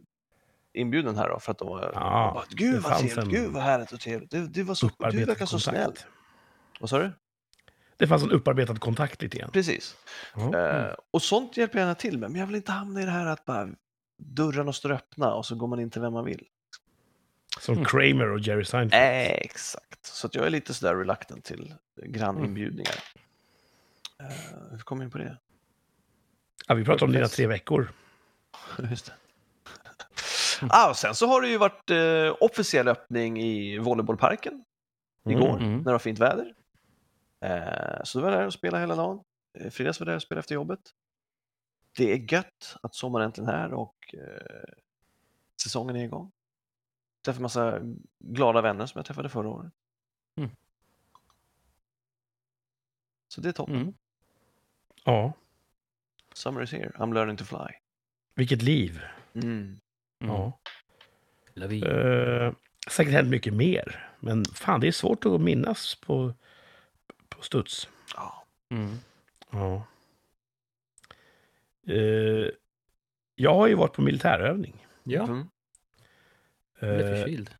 inbjuden här då, för att de var... Ja, bara, Gud vad trevligt, en gud vad härligt och trevligt. Du, du, var så, du verkar så snäll. Vad sa du? Det fanns en upparbetad kontakt lite grann. Precis. Ja. Eh, och sånt hjälper jag gärna till med, men jag vill inte hamna i det här att bara dörrarna står öppna och så går man in till vem man vill. Som Mm. Kramer och Jerry Seinfeld. Eh, exakt. Så att jag är lite sådär reluctant till granninbjudningar. Mm. Eh, hur kom jag in på det? Ja, vi pratade om dina tre veckor. Just det. Ah, och sen så har det ju varit eh, officiell öppning i volleybollparken igår Mm. när det var fint väder. Eh, så då var jag där och spelade hela dagen. Eh, fredags var jag där och spelade efter jobbet. Det är gött att sommaren äntligen är här och eh, säsongen är igång. Träffade massa glada vänner som jag träffade förra året. Mm. Så det är toppen. Mm. Ja, Summer is here, I'm learning to fly. vilket liv. Mm. Mm. Ja. Lavin. Uh, säkert hänt mycket mer. Men fan, det är svårt att minnas på, på studs. Ja. Mm. Ja. Eh, jag har ju varit på militärövning. Ja, Mm. jag blev Eh, förkyld.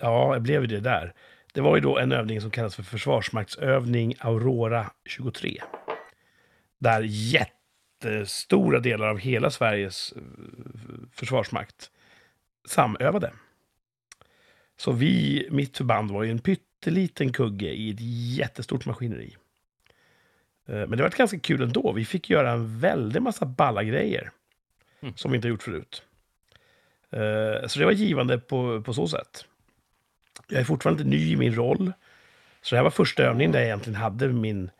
ja, jag blev ju det där. Det var ju då en övning som kallas för Försvarsmaktsövning Aurora 23. Där jättestora delar av hela Sveriges eh, försvarsmakt samövade. Så vi, mitt förband var ju en pytteliten kugge i ett jättestort maskineri. Eh, Men det var ganska kul ändå. Vi fick göra en väldig massa balla grejer. Mm. Som vi inte gjort förut. Eh, Så det var givande på, på så sätt. Jag är fortfarande ny i min roll. Så det här var första övningen där jag egentligen hade min,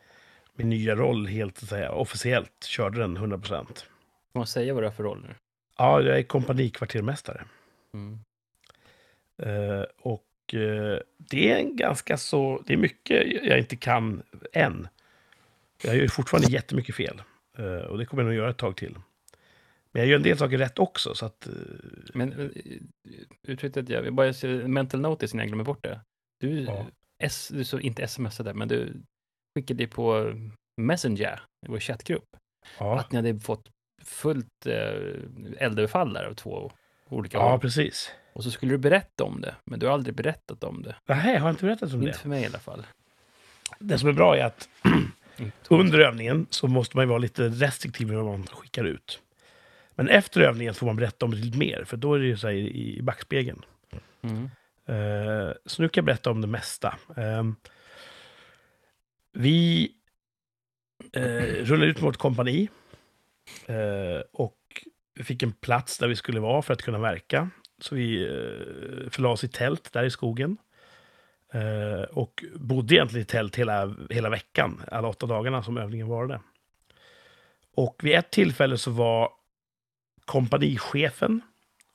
min nya roll helt så att säga, officiellt. Körde den 100 procent. Får man säga vad du har för roll nu? Ja, jag är kompanikvartermästare. Mm. Eh, och eh, det är en ganska så... Det är mycket jag inte kan än. Jag gör fortfarande jättemycket fel. Eh, och det kommer jag nog göra ett tag till. Men jag gör en del saker rätt också, så att... Men eh, uttrycket, jag vill bara mental notice innan jag glömmer bort det. Du, Ja. S, du så inte smsade, men du skickade på Messenger, i vår chattgrupp, ja, att ni hade fått fullt eldöverfall där av två olika ja, håll. precis. Och så skulle du berätta om det, men du har aldrig berättat om det. Nej, jag har inte berättat om Inte det. för mig i alla fall. Det som är bra är att Inte. under övningen så måste man ju vara lite restriktiv med vad man skickar ut. Men efter övningen får man berätta om det lite mer, för då är det ju så här i backspegeln. Mm. Eh, så nu kan jag berätta om det mesta. Eh, vi uh, rullade ut mot kompani. eh, och vi fick en plats där vi skulle vara för att kunna verka. Så vi eh, förlade oss i tält där i skogen. Eh, och bodde egentligen i tält hela, hela veckan, alla åtta dagarna som övningen varade. Och vid ett tillfälle så var kompanichefen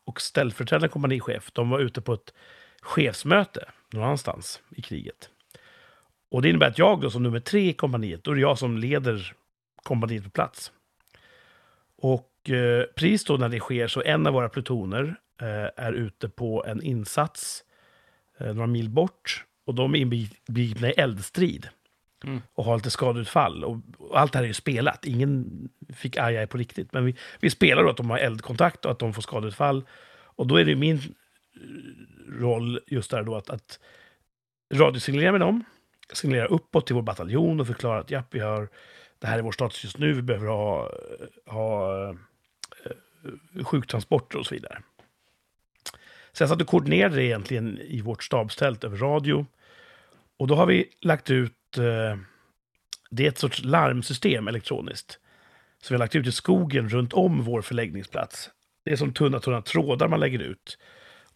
och ställföreträdande kompanichef, de var ute på ett chefsmöte någon annanstans i kriget. Och det innebär att jag då som nummer tre i kompaniet, då är det jag som leder kompaniet på plats. Och eh, precis då när det sker så en av våra plutoner eh, är ute på en insats eh, några mil bort. Och de är inbegripna i eldstrid. Mm. Och har lite skadeutfall. Och, och allt det här är ju spelat. Ingen fick aj, aj på riktigt. Men vi, vi spelar då att de har eldkontakt och att de får skadeutfall. Och då är det min eh, roll just där då att, att radiosignalera med dem. Signalera uppåt till vår bataljon och förklara att ja, vi har, det här är vår status just nu. Vi behöver ha, ha sjuktransporter och så vidare. Så jag satt och koordinerade det egentligen i vårt stabstält över radio. Och då har vi lagt ut, eh, det är ett sorts larmsystem elektroniskt. Så vi har lagt ut i skogen runt om vår förläggningsplats. Det är som tunna, tunna trådar man lägger ut.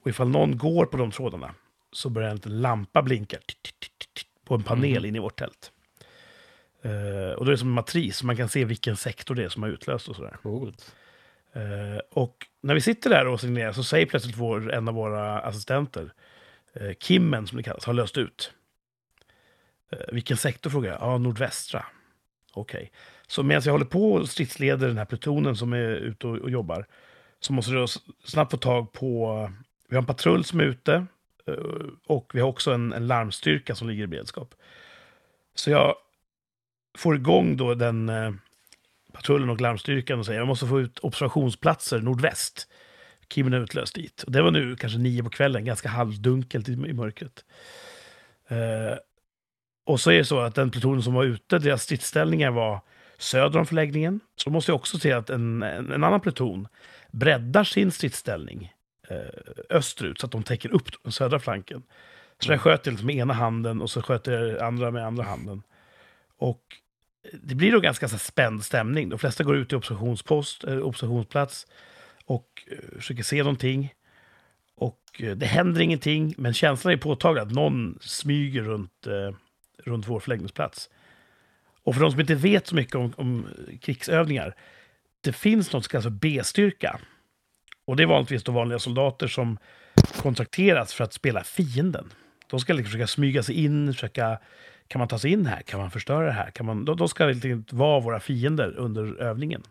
Och ifall någon går på de trådarna så börjar en liten lampa blinka på en panel Mhm. inne i vårt tält. Eh, och då är det som en matris, så man kan se vilken sektor det är som har utlöst och sådär. Coolt. Eh, och när vi sitter där och signerar så säger plötsligt vår, en av våra assistenter, eh, Kimmen som det kallas, har löst ut. Eh, vilken sektor frågar jag? Ja, nordvästra. Okej. Så medan jag håller på och stridsleder den här plutonen som är ute och, och jobbar, så måste jag snabbt få tag på... Vi har en patrull som är ute eh, Och vi har också en, en larmstyrka som ligger i beredskap. Så jag får igång då den eh, patrullen och larmstyrkan och säger jag måste få ut observationsplatser nordväst. Kimmen är utlöst dit. Och det var nu kanske nio på kvällen, ganska halvdunkelt i, i mörkret. Eh, och så är det så att den plutonen som var ute, deras stridsställningar var söder om förläggningen. Så måste jag också se att en, en, en annan pluton breddar sin stridsställning eh, österut så att de täcker upp den södra flanken. Så sköt jag liksom med ena handen och så sköt jag andra med andra handen. Och det blir då ganska så spänd stämning. De flesta går ut i observationspost, eh, observationsplats och eh, försöker se någonting. Och eh, det händer ingenting, men känslan är påtaglig att någon smyger runt, eh, runt vår förläggningsplats. Och för de som inte vet så mycket om, om krigsövningar, det finns något som kallas för B-styrka. Och det är vanligtvis då vanliga soldater som kontrakteras för att spela fienden. De ska liksom försöka smyga sig in, försöka, kan man ta sig in här? Kan man förstöra det här? Kan man, de, de ska liksom vara våra fiender under övningen.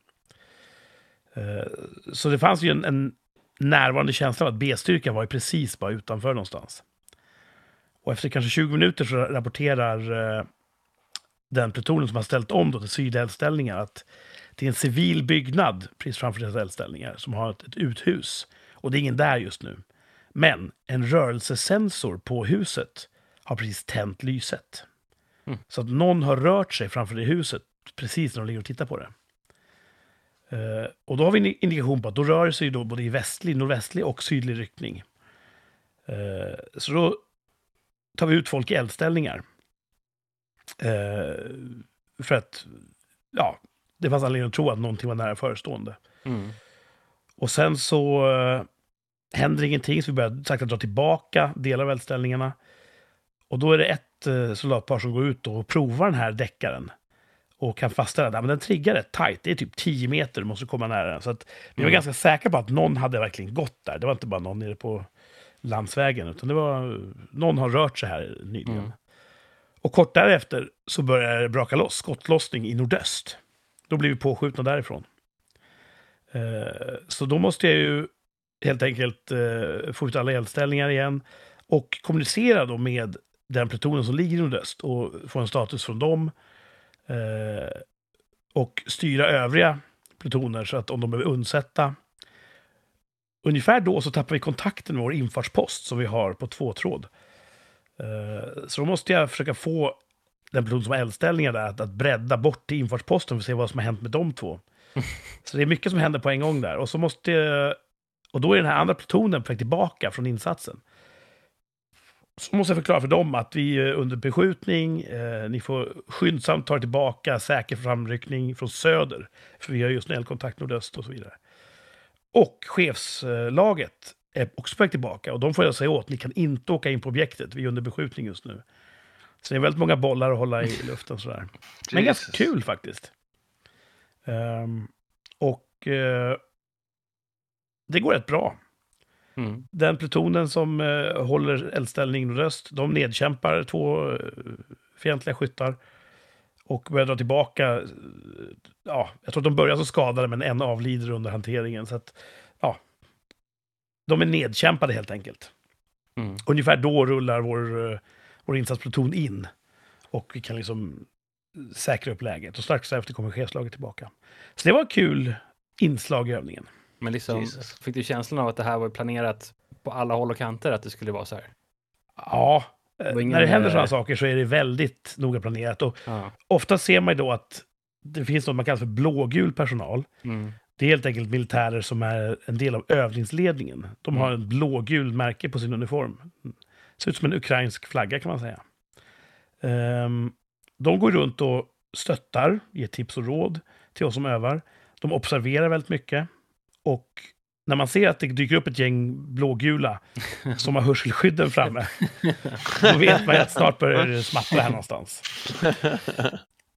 Eh, så det fanns ju en, en närvarande känsla av att B-styrkan var ju precis bara utanför någonstans. Och efter kanske 20 minuter så rapporterar eh, den plutonen som har ställt om då till sydeldställningar att det är en civil byggnad precis framför deras eldställningar som har ett, ett uthus. Och det är ingen där just nu. Men en rörelsesensor på huset har precis tänt lyset. Mm. Så att någon har rört sig framför det huset precis när de ligger och tittar på det. Eh, och då har vi en indikation på att då rör det sig då både i västlig, nordvästlig och sydlig riktning. Eh, så då tar vi ut folk i eldställningar. Eh, för att, ja, det fanns anledning att tro att någonting var nära förestående. Mm. Och sen så eh, händer ingenting, så vi börjar sakta dra tillbaka delar av eldställningarna. Och då är det ett eh, soldatpar som går ut och provar den här däckaren. Och kan fastställa att ja, men den triggar rätt tajt, det är typ 10 meter, du måste komma nära den. Så att vi var Mm. ganska säkra på att någon hade verkligen gått där. Det var inte bara någon nere på landsvägen, utan det var någon har rört sig här nyligen. Mm. Och kort därefter så börjar det braka loss, skottlossning i nordöst. Då blir vi påskjutna därifrån. Eh, så då måste jag ju helt enkelt eh, få ut alla eldställningar igen och kommunicera då med den plutonen som ligger i nordöst och få en status från dem. Eh, och styra övriga plutoner så att om de behöver undsätta. Ungefär då så tappar vi kontakten med vår infartspost som vi har på två tråd. Eh, så då måste jag försöka få den pluton som har eldställningar där att, att bredda bort till infartsposten för att se vad som har hänt med de två. Så det är mycket som händer på en gång där. Och så måste och då är den här andra plutonen på väg tillbaka från insatsen. Så måste jag förklara för dem att vi är under beskjutning, eh, ni får skyndsamt ta tillbaka, säker framryckning från söder. För vi har just nu eldkontakt nordöst och så vidare. Och chefslaget är också på väg tillbaka och de får jag säga åt, ni kan inte åka in på objektet, vi är under beskjutning just nu. Så det är väldigt många bollar att hålla i luften sådär. Men ganska kul faktiskt. Ehm, och eh, det går rätt bra. Mm. Den plutonen som eh, håller eldställning nordöst, de nedkämpar två eh, fientliga skyttar. Och börjar dra tillbaka. eh, Ja, jag tror att de börjar så skadade, men en avlider under hanteringen. Så att, ja. De är nedkämpade helt enkelt. Mm. Ungefär då rullar vår, eh, vår insatspluton in. Och vi kan liksom säkra upp läget. Och strax efter kommer chefslaget tillbaka. Så det var ett kul inslag i övningen. Men liksom, Jesus. fick du känslan av att det här var planerat på alla håll och kanter, att det skulle vara så här? Ja, eh, var ingen, när det händer eh, sådana saker så är det väldigt noga planerat. Och Ja. ofta ser man ju då att det finns något man kallar för blågul personal. Mm. Det är helt enkelt militärer som är en del av övningsledningen. De Mm. har en blågul märke på sin uniform. Ser ut som en ukrainsk flagga kan man säga. Ehm, de går runt och stöttar, ger tips och råd till oss som övar. De observerar väldigt mycket. Och när man ser att det dyker upp ett gäng blågula som har hörselskydden framme, då vet man ju att snart börjar det smattra här någonstans.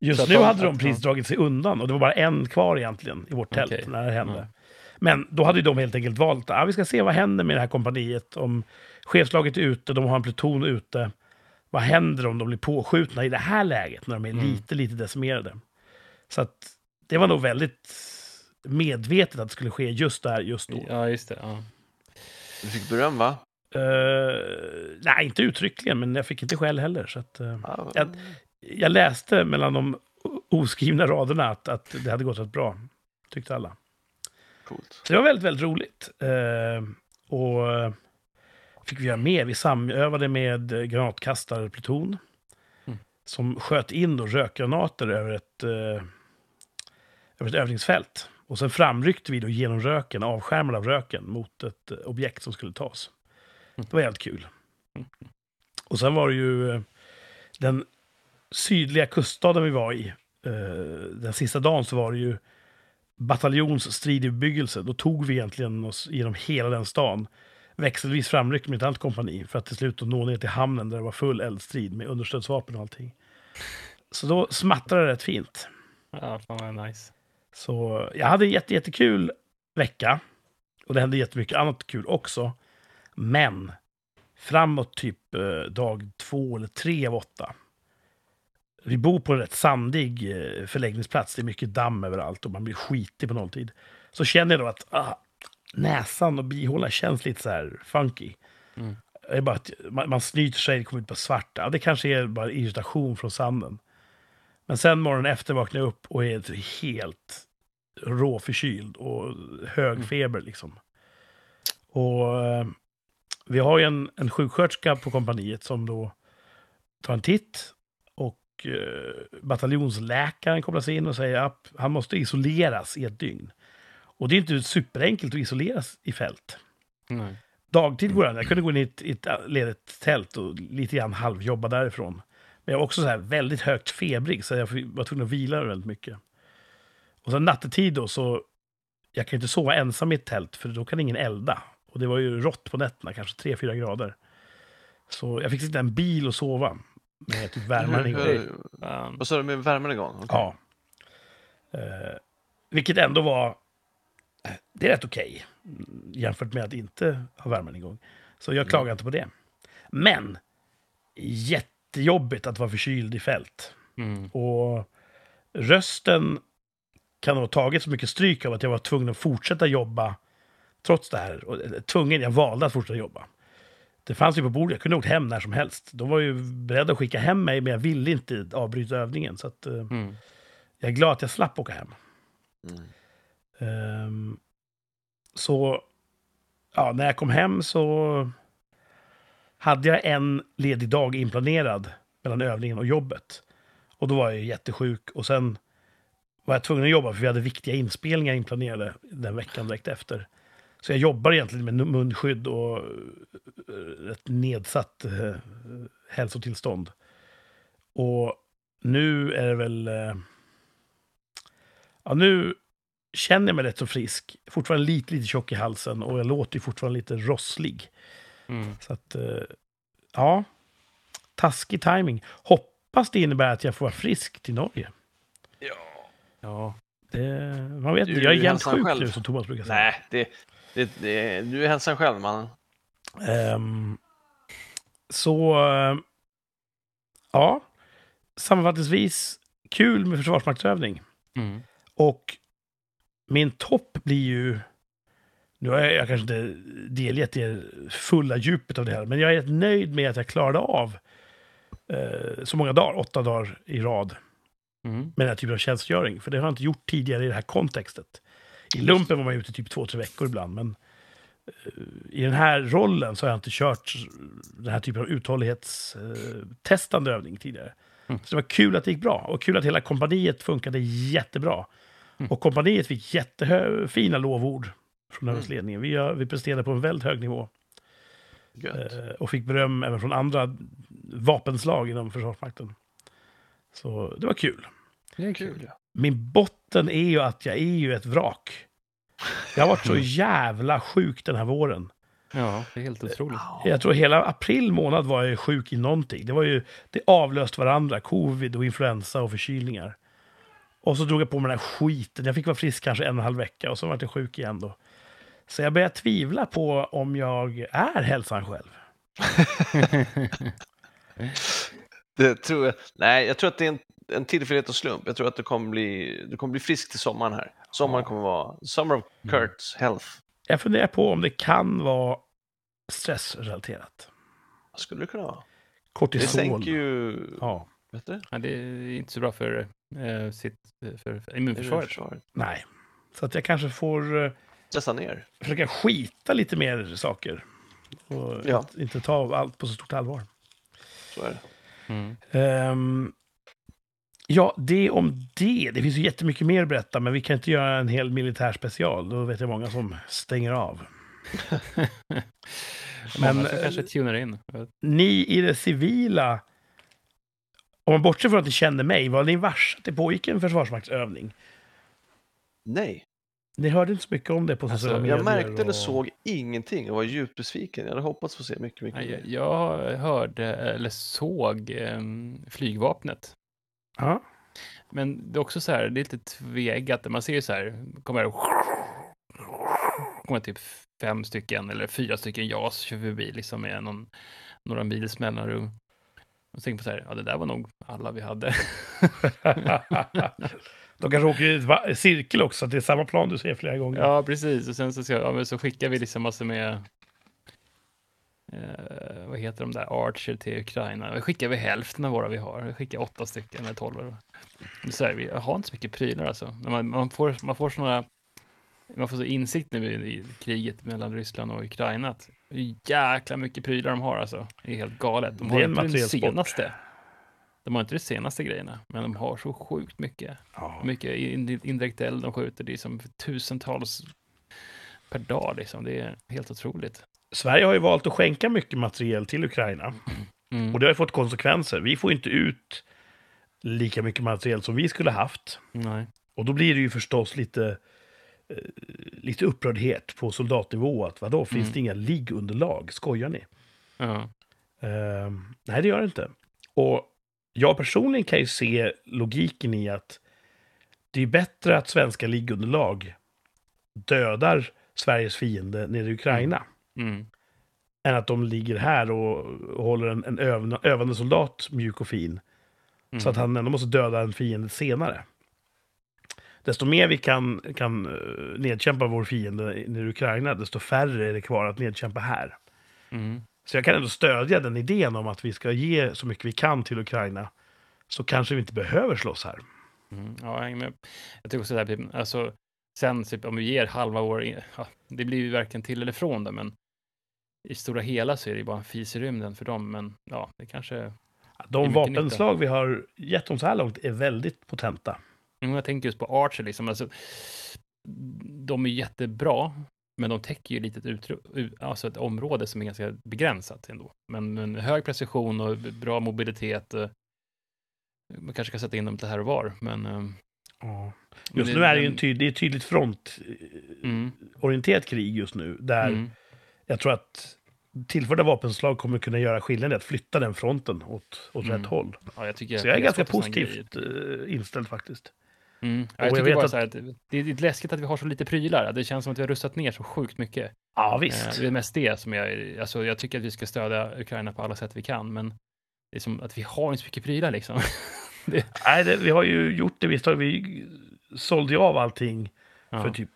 Just nu de- hade de precis dragit sig undan och det var bara en kvar egentligen i vårt tält Okej. när det hände. Mm. Men då hade de helt enkelt valt att ah, vi ska se vad händer med det här kompaniet. Om chefslaget är ute, de har en pluton ute. Vad händer om de blir påskjutna i det här läget när de är Mm. lite, lite decimerade? Så att det var nog väldigt medvetet att det skulle ske just där, just då. Ja, just det. Ja. Du fick beröm va? Eh, nej, inte uttryckligen, men jag fick inte skäll heller. Så att, eh, Ja, jag, jag läste mellan de oskrivna raderna att, att det hade gått rätt bra, tyckte alla. Coolt. Så det var väldigt, väldigt roligt. Eh, och fick vi göra mer. Vi samövade med granatkastarpluton. Mm. Som sköt in då rökgranater över ett, över ett övningsfält. Och sen framryckte vi då genom röken, avskärmade av röken, mot ett objekt som skulle tas. Det var helt kul. Och sen var det ju eh, den sydliga kuststaden vi var i. Eh, den sista dagen så var det ju bataljons bebyggelse. Då tog vi egentligen oss genom hela den stan. Växelvis framryckt med ett annat kompani för att till slut nå ner till hamnen där det var full eldstrid med understödsvapen och allting. Så då smattrade det rätt fint. Ja, fan vad nice. Så jag hade en jätte, jättekul vecka. Och det hände jättemycket annat kul också. Men framåt typ eh, dag två eller tre av åtta. Vi bor på en rätt sandig eh, förläggningsplats. Det är mycket damm överallt och man blir skitig på nolltid. Så känner jag då att ah, näsan och bihålan känns lite så här funky. Mm. Det är bara att man, man snyter sig, det kommer ut på svarta. Det kanske är bara irritation från sanden. Men sen morgonen efter vaknar jag upp och är helt råförkyld och hög Mm. feber liksom. Och eh, vi har ju en, en sjuksköterska på kompaniet som då tar en titt och eh, bataljonsläkaren kopplas in och säger att han måste isoleras i ett dygn. Och det är inte superenkelt att isoleras i fält. Nej. Dagtid går det. Jag kunde gå in i ett, i ett ledigt tält och lite grann halvjobba därifrån. Men jag var också så här väldigt högt febrig, så jag var tvungen att vila väldigt mycket. Och sen nattetid då, så jag kan inte sova ensam i ett tält, för då kan ingen elda. Och det var ju rått på nätterna, kanske 3-4 grader. Så jag fick sitta i en bil och sova. Med typ värmaren igång. Hur- Fan. Vad sa du med värmen igång? Okej. Ja. Eh, vilket ändå var... Det är rätt okej. mm, jämfört med att inte ha värmen igång. Så jag klagar inte på det. Men jättejobbigt att vara förkyld i fält. Mm. Och rösten kan ha tagit så mycket stryk av att jag var tvungen att fortsätta jobba trots det här. Och, eh, tvungen, jag valde att fortsätta jobba. Det fanns ju på bordet, jag kunde åkt hem när som helst. De var ju beredda att skicka hem mig, men jag ville inte avbryta övningen. Så att, eh, Mm. jag är glad att jag slapp åka hem. Mm. Ehm, så ja, när jag kom hem så hade jag en ledig dag inplanerad mellan övningen och jobbet. Och då var jag jättesjuk och sen var jag tvungen att jobba för vi hade viktiga inspelningar inplanerade den veckan direkt efter. Så jag jobbar egentligen med munskydd och eh, ett nedsatt eh, hälsotillstånd. Och nu är det väl... Eh, ja, nu känner jag mig rätt så frisk. Fortfarande lite, lite tjock i halsen och jag låter ju fortfarande lite rosslig. Mm. Så att, eh, ja. Taskig timing. Hoppas det innebär att jag får vara frisk till Norge. Ja. Ja. Det, man vet Du inte, jag är jämt sjuk själv. nu som Thomas brukar säga. Nej, det, det, det, du är hälsan själv, man. Ehm, så, eh, ja. Sammanfattningsvis, kul med försvarsmaktsövning. Mm. Och min topp blir ju... Nu har jag, jag kanske inte delgett er fulla djupet av det här, men jag är nöjd med att jag klarade av eh, så många dagar, åtta dagar i rad, Mm. med den här typen av tjänstgöring. För det har jag inte gjort tidigare i det här kontextet. I lumpen var man ute typ två, tre veckor ibland, men eh, i den här rollen så har jag inte kört den här typen av uthållighetstestande övning tidigare. Mm. Så det var kul att det gick bra och kul att hela kompaniet funkade jättebra. Mm. Och kompaniet fick jättefina lovord från Mm. övningsledningen. Vi, har- vi presterade på en väldigt hög nivå Gött. eh, och fick beröm även från andra vapenslag inom Försvarsmakten. Så det var kul. Det är Kul, ja. Min botten är ju att jag är ju ett vrak. Jag har varit så jävla sjuk den här våren. Ja, det är helt otroligt. Jag tror hela april månad var jag sjuk i någonting. Det var ju, det avlöst varandra, covid och influensa och förkylningar. Och så drog jag på mig den här skiten. Jag fick vara frisk kanske en och en halv vecka och så var jag sjuk igen då. Så jag börjar tvivla på om jag är hälsan själv. Det tror jag. Nej, jag tror att det är en, en tillfällighet och slump. Jag tror att du kommer bli, du kommer bli frisk till sommaren här. Sommaren kommer vara Summer of Kurt's Health. Jag funderar på om det kan vara stressrelaterat. Vad skulle det kunna vara? Det Kortisol. sänker ju... Ja, Vet du? Ja, det är inte så bra för, eh, sitt, för immunförsvaret. Immunförsvaret. nej. Så att jag kanske får eh, Stressa ner. försöka skita lite mer saker. Och Ja. inte, inte ta allt på så stort allvar. Så är det. Mm. Ehm, ja, det om det. Det finns ju jättemycket mer att berätta, men vi kan inte göra en hel militär special. Då vet jag många som stänger av. Men, eh, kanske tunar in. Ni i det civila, om man bortser från att ni kände mig, var ni varse att det pågick en försvarsmaktsövning? Nej, Ni hörde inte så mycket om det på Alltså, sociala medier? jag märkte eller och- såg ingenting. Jag var djupt besviken. Jag hade hoppats få se mycket, mycket mer. jag hörde, eller såg, eh, flygvapnet. Ja. Men det är också så här, det är lite tveeggat. Man ser ju så här, kommer kommer typ fem stycken eller fyra stycken JAS kör förbi liksom med någon, några mils mellanrum. Och tänker på så här, ja det där var nog alla vi hade. De kanske åker i ett cirkel också, att det är samma plan du ser flera gånger. ja, precis. Och sen så, så, ja, så skickar vi liksom massor med eh, vad heter de där, Archer till Ukraina. Vi skickar vi hälften av våra vi har. Vi skickar åtta stycken eller tolv. Så här, vi har inte så mycket prylar alltså. Men man, man får, man får såna man får så insikt nu i, i kriget mellan Ryssland och Ukraina att jäkla mycket prylar de har alltså. Det är helt galet. De Det har är en det materielsport. senaste. De har inte de senaste grejerna, men de har så sjukt mycket. Ja. Mycket in- indirekt eld de skjuter. Det är som tusentals per dag liksom. Det är helt otroligt. Sverige har ju valt att skänka mycket materiel till Ukraina. Mm. Och det har ju fått konsekvenser. Vi får inte ut lika mycket materiel som vi skulle haft. Nej. Och då blir det ju förstås lite, eh, lite upprördhet på soldatnivå. Att vadå, finns Mm. det inga liggunderlag? Skojar ni? Ja. Eh, nej, det gör det inte. Och jag personligen kan ju se logiken i att det är bättre att svenska liggunderlag dödar Sveriges fiende nere i Ukraina. Mm. än att de ligger här och, håller en, en övande, övande soldat mjuk och fin. Mm. Så att han ändå måste döda en fiende senare. Desto mer vi kan, kan eh, nedkämpa vår fiende i i Ukraina, desto färre är det kvar att nedkämpa här. Så jag kan ändå stödja den idén om att vi ska ge så mycket vi kan till Ukraina. Så kanske vi inte behöver slåss här. Mm. Ja, jag. Jag tycker också det här, alltså, sen typ, om vi ger halva vår, ja, det blir ju varken till eller från det, men i stora hela så är det ju bara en fis i rymden för dem, men ja, det kanske, De vapenslag vi har gett dem så här långt är väldigt potenta. Mm, jag tänker just på Archer liksom, alltså, de är jättebra, men de täcker ju lite ett, utru- alltså ett område som är ganska begränsat ändå. Men, men hög precision och bra mobilitet, eh, man kanske kan sätta in dem lite här och var, men eh, Ja. Men Just det- nu är det ju en tyd, det är ett tydligt frontorienterat mm, krig just nu. Där mm, jag tror att tillförda vapenslag kommer kunna göra skillnad i att flytta den fronten åt, åt Mm. rätt håll. ja, jag Så jag är ganska positivt eh, inställd faktiskt. Mm. Ja, jag jag tycker vet bara att- så här att det är lite läskigt att vi har så lite prylar. Det känns som att vi har rustat ner så sjukt mycket. Ja, Eh, visst. Det är mest det som jag, alltså jag tycker att vi ska stödja Ukraina på alla sätt vi kan, men det är som att vi har inte så mycket prylar liksom. Nej, det, vi har ju gjort det. Visst har vi sålde ju av allting Ja. för typ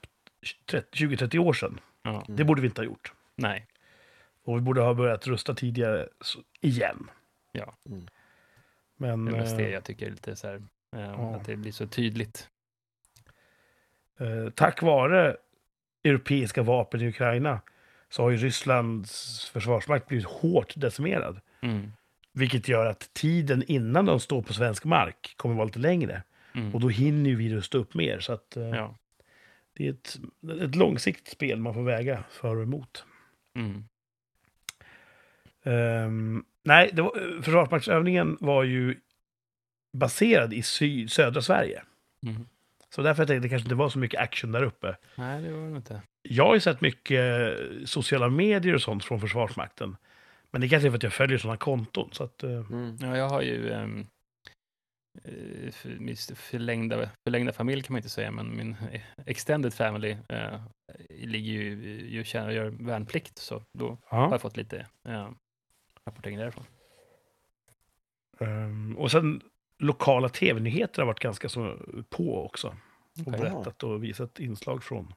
20-30 år sedan. Ja. Det borde vi inte ha gjort. Nej. Och vi borde ha börjat rusta tidigare igen. Ja. Mm. Men Det är mest det eh, jag tycker är lite så här, eh, ja. att det blir så tydligt. eh, tack vare europeiska vapen i Ukraina så har ju Rysslands försvarsmakt blivit hårt decimerad. Mm. Vilket gör att tiden innan de står på svensk mark kommer vara lite längre. Mm. Och då hinner ju vi rusta upp mer. Så att, eh, Ja. det är ett, ett långsiktigt spel man får väga för och emot. Mm. Ehm, nej, det var, Försvarsmaktsövningen var ju baserad i syd, södra Sverige. Mm. Så därför tänkte jag att det kanske inte var så mycket action där uppe. Nej, det var det inte. Jag har ju sett mycket sociala medier och sånt från Försvarsmakten. Men det kanske är för att jag följer sådana konton. Så att, eh, Mm. Ja, jag har ju för, min förlängda, förlängda familj kan man inte säga, men min extended family eh, ligger ju, ju tjänar, gör värnplikt, så då har ja. jag fått lite eh, rapportering därifrån. Ehm, och sen lokala tv-nyheter har varit ganska så på också. Och Okej. berättat och visat inslag från.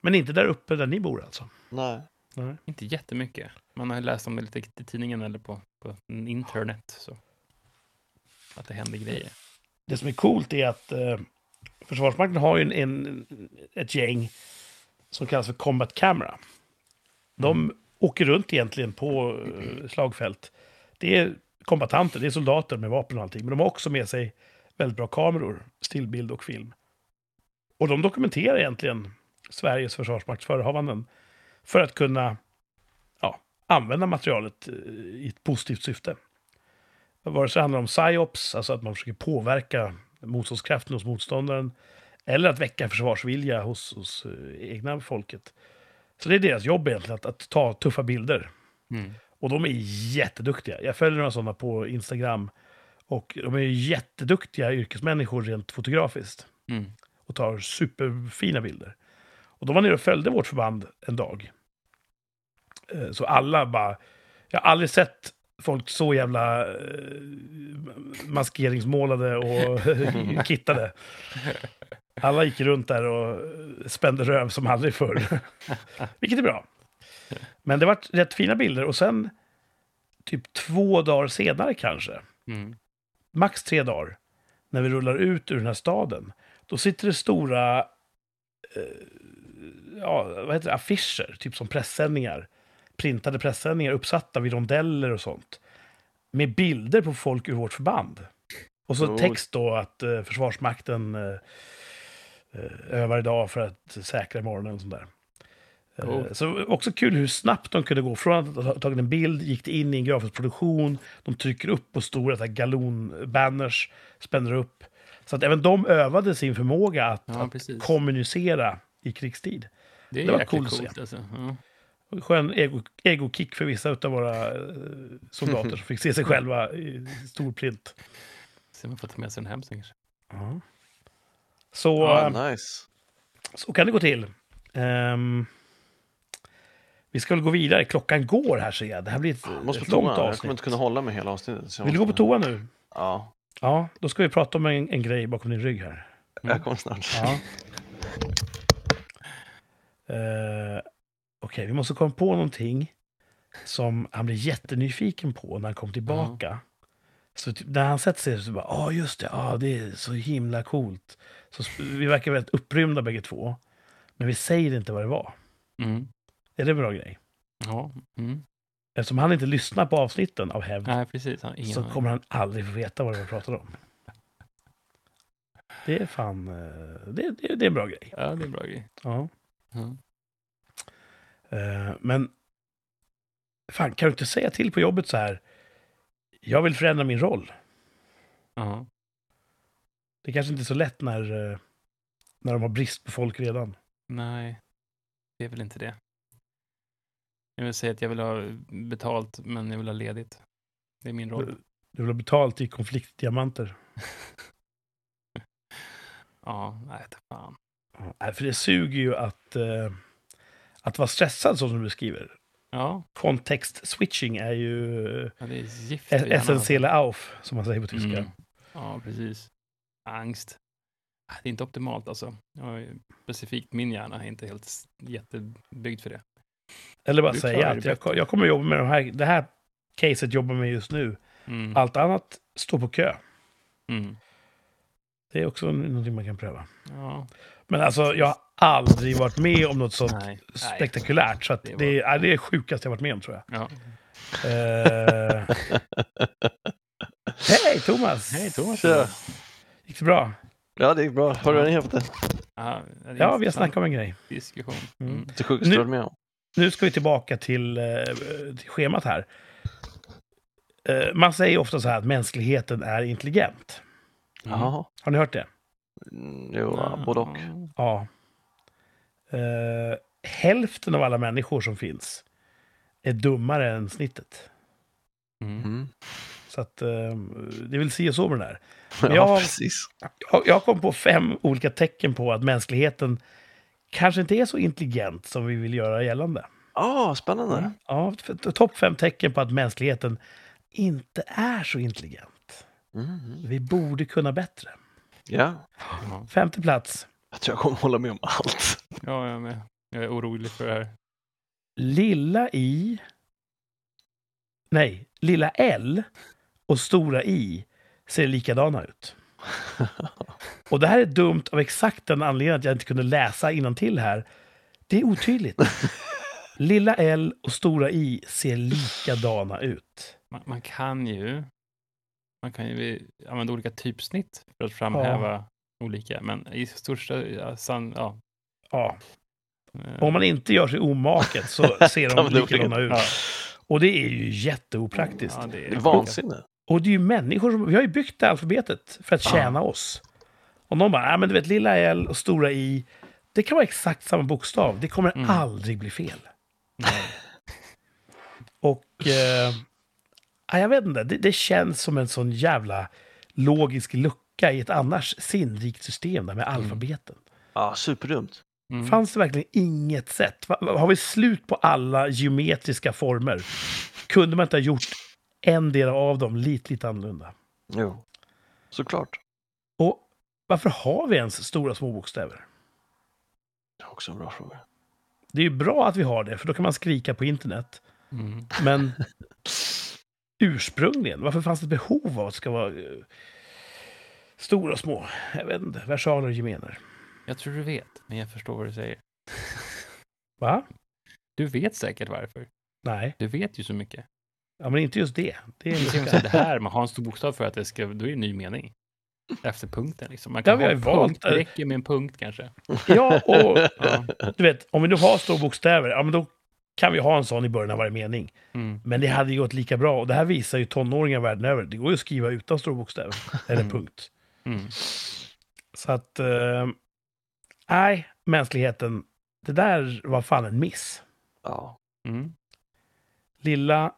Men inte där uppe där ni bor alltså. Nej. Nej. Inte jättemycket. Man har ju läst om det lite i tidningen eller på, på internet. Så. Att det händer grejer. Det som är coolt är att eh, Försvarsmakten har ju en, en, ett gäng som kallas för Combat Camera. De åker runt egentligen på eh, slagfält. Det är kombatanter, det är soldater med vapen och allting. Men de har också med sig väldigt bra kameror, stillbild och film. Och de dokumenterar egentligen Sveriges försvarsmakts förehavanden för att kunna ja, använda materialet eh, i ett positivt syfte. Vare sig det handlar om psyops, alltså att man försöker påverka motståndskraften hos motståndaren, eller att väcka försvarsvilja hos, hos eh, egna folket. Så det är deras jobb egentligen, att, att ta tuffa bilder. Mm. Och de är jätteduktiga. Jag följer några sådana på Instagram. Och de är jätteduktiga yrkesmänniskor rent fotografiskt. Mm. Och tar superfina bilder. Och de var nere och följde vårt förband en dag. Eh, Så alla bara... Jag har aldrig sett folk så jävla eh, maskeringsmålade och kittade. Alla gick runt där och spände röv som aldrig förr. Vilket är bra. Men det var rätt fina bilder. Och sen, typ två dagar senare kanske, Mm. max tre dagar, när vi rullar ut ur den här staden, då sitter det stora eh, ja, vad heter det, affischer, typ som pressändningar, printade pressändningar uppsatta vid rondeller och sånt, med bilder på folk ur vårt förband. Och så Coolt. text då att eh, Försvarsmakten eh, eh, övar idag för att säkra imorgon och sånt där. Coolt. Så också kul hur snabbt de kunde gå. Från att ha tagit en bild, gick det in i en grafisk produktion, de trycker upp på stora så galonbanners, spänner upp. Så att även de övade sin förmåga att, Ja, att kommunicera i krigstid. Det är Det var coolt att se. alltså. Ja. Skön ego, egokick för vissa av våra eh, soldater som fick se sig själva i stor print. Se om man får ta med sig den hem sen kanske. Så, Ja, eh, nice. så kan det gå till. Ehm, vi ska väl gå vidare. Klockan går här ser jag. Det här blir ett, Jag måste ett långt toa. Jag kommer avsnitt. inte kunna hålla mig hela avsnittet. Vill du gå på toa nu? Ja, Ja, då ska vi prata om en, en grej bakom din rygg här. jag kommer snart. Ja. Eh, Okej, vi måste komma på någonting som han blir jättenyfiken på när han kommer tillbaka. Så typ, när han sätter sig så bara, ja just det, ja det är så himla coolt. Så vi verkar väldigt upprymda bägge två. Men vi säger inte vad det var. Mm. Är det en bra grej? Ja. Mm. Eftersom han inte lyssnar på avsnitten av hävd Nej, precis. Så kommer han aldrig få veta vad vi pratade om. Det är fan, eh, det, det, det är en bra grej. Ja, det är en bra grej. Ja. Eh, Men fan, kan du inte säga till på jobbet så här? Jag vill förändra min roll. Ja. Det kanske inte är så lätt när, eh, när de har brist på folk redan. Nej, det är väl inte det. Jag vill säga att jag vill ha betalt, men jag vill ha ledigt. Det är min roll. Du, du vill ha betalt i konfliktdiamanter. Ja, nej, ta fan. Nej, för det suger ju att, eh, att vara stressad så som du beskriver. Ja, Kontext switching är ju ja, det är gift. för hjärnan, alltså. auf, som man säger på tyska. Mm. Ja, precis. Angst. Det är inte optimalt alltså. Jag specifikt min hjärna är inte helt jättebyggd för det. Eller bara säga att det jag, jag kommer jobba med de här, det här caset jobbar med just nu. Mm. Allt annat står på kö. Mm. Det är också någonting man kan pröva. Ja, Men alltså, jag har aldrig varit med om något sånt nej. spektakulärt. Så att Det det, var- är, ja, det är det sjukaste jag varit med om, tror jag. Ja. Eh, Hej, Thomas! Hej Thomas. Tja. Gick det bra? Ja, det gick bra. Har du redan hämtat det? Ja, det är Ja, vi har snackat om en grej. Diskussion. Mm. Det sjukaste du varit med om? Nu ska vi tillbaka till, eh, till schemat här. Eh, man säger ofta så här att mänskligheten är intelligent. Mm. Har ni hört det? Mm, jo, ja, både och. Ja. Eh, hälften av alla människor som finns är dummare än snittet. Mm. Mm. Så att eh, det vill se så med det där. Ja, Jag- precis. Jag, jag kom på fem olika tecken på att mänskligheten kanske inte är så intelligent som vi vill göra gällande. Ah, spännande. Ja, f- topp fem tecken på att mänskligheten inte är så intelligent. Mm. Vi borde kunna bättre. Ja, Ja. Femte plats. jag tror jag kommer hålla med om allt. ja, jag är med. Jag är orolig för det här. lilla i... Nej, lilla L och stora i ser likadana ut. Och det här är dumt av exakt den anledningen att jag inte kunde läsa till här. Det är otydligt. Lilla L och stora i ser likadana ut. Man, man kan ju man kan ju använda olika typsnitt för att framhäva olika, men i största... Ja, san, ja. Ja. Eh, Om man inte gör sig omaket så ser de Ja, är likadana ut. Ja. Och det är ju jätteopraktiskt. Ja, det Det är är vansinne. Och det är ju människor som... Vi har ju byggt det alfabetet för att tjäna oss. Och någon bara, ja men du vet, lilla L och stora I, det kan vara exakt samma bokstav. Det kommer Mm. aldrig bli fel. Nej. Och... Eh, ja, jag vet inte, det, det känns som en sån jävla logisk lucka i ett annars sinnrikt system där med alfabeten. Ja, superdumt. Mm. Fanns det verkligen inget sätt? Har vi slut på alla geometriska former? Kunde man inte ha gjort en del av dem lite, lite annorlunda? Jo, såklart. Och varför har vi ens stora små bokstäver? Det är också en bra fråga. Det är ju bra att vi har det, för då kan man skrika på internet. Mm. Men ursprungligen, varför fanns det ett behov av att det ska vara eh, stora och små? Jag vet inte, versaler och gemener. Jag tror du vet, men jag förstår vad du säger. Va? Du vet säkert varför. Nej, Du vet ju så mycket. ja, men inte just det. Det är Det, är det här, man har en stor bokstav för att det ska, då är det en ny mening. Efter punkten liksom. Man kan vi ha valt punkt, det. det räcker med en punkt kanske. Ja, och Ja. du vet, om vi nu har stora bokstäver, ja men då kan vi ha en sån i början av varje mening. Mm. Men det hade ju gått lika bra. Och det här visar ju tonåringar världen över. Det går ju att skriva utan stora bokstäver. Eller Mm. punkt. Mm. Så att... eh, Nej, mänskligheten. Det där var fan en miss. Ja. Mm. Lilla,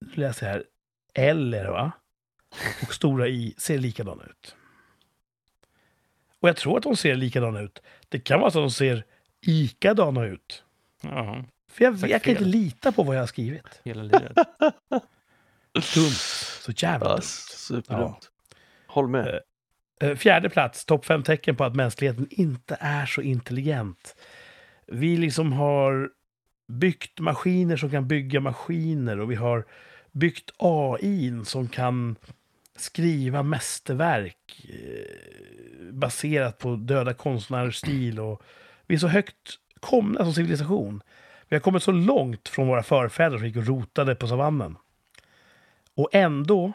nu läser jag här, det va? Och stora I ser likadana ut. Och jag tror att de ser likadana ut. Det kan vara så att de ser ikadana ut. Ja, För jag, jag kan inte lita på vad jag har skrivit. hela livet. Dumt. Så jävla ja dumt. superdumt. Håll med. Eh, Fjärde plats, topp fem tecken på att mänskligheten inte är så intelligent. Vi liksom har byggt maskiner som kan bygga maskiner och vi har byggt AI som kan skriva mästerverk eh, baserat på döda konstnärers stil. Och vi är så högt komna som civilisation. Vi har kommit så långt från våra förfäder som gick och rotade på savannen. Och ändå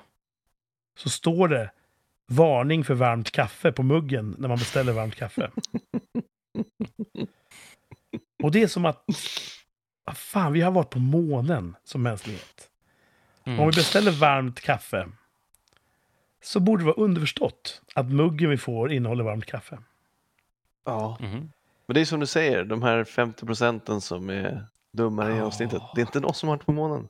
så står det varning för varmt kaffe på muggen när man beställer varmt kaffe. Och det är som att, fan, vi har varit på månen som mänsklighet. Om Mm. vi beställer varmt kaffe så borde det vara underförstått att muggen vi får innehåller varmt kaffe. Ja. Mhm. Men det är som du säger, de här 50 procenten som är dummare än Ja. genomsnittet. Det är inte någon som har varit på månen.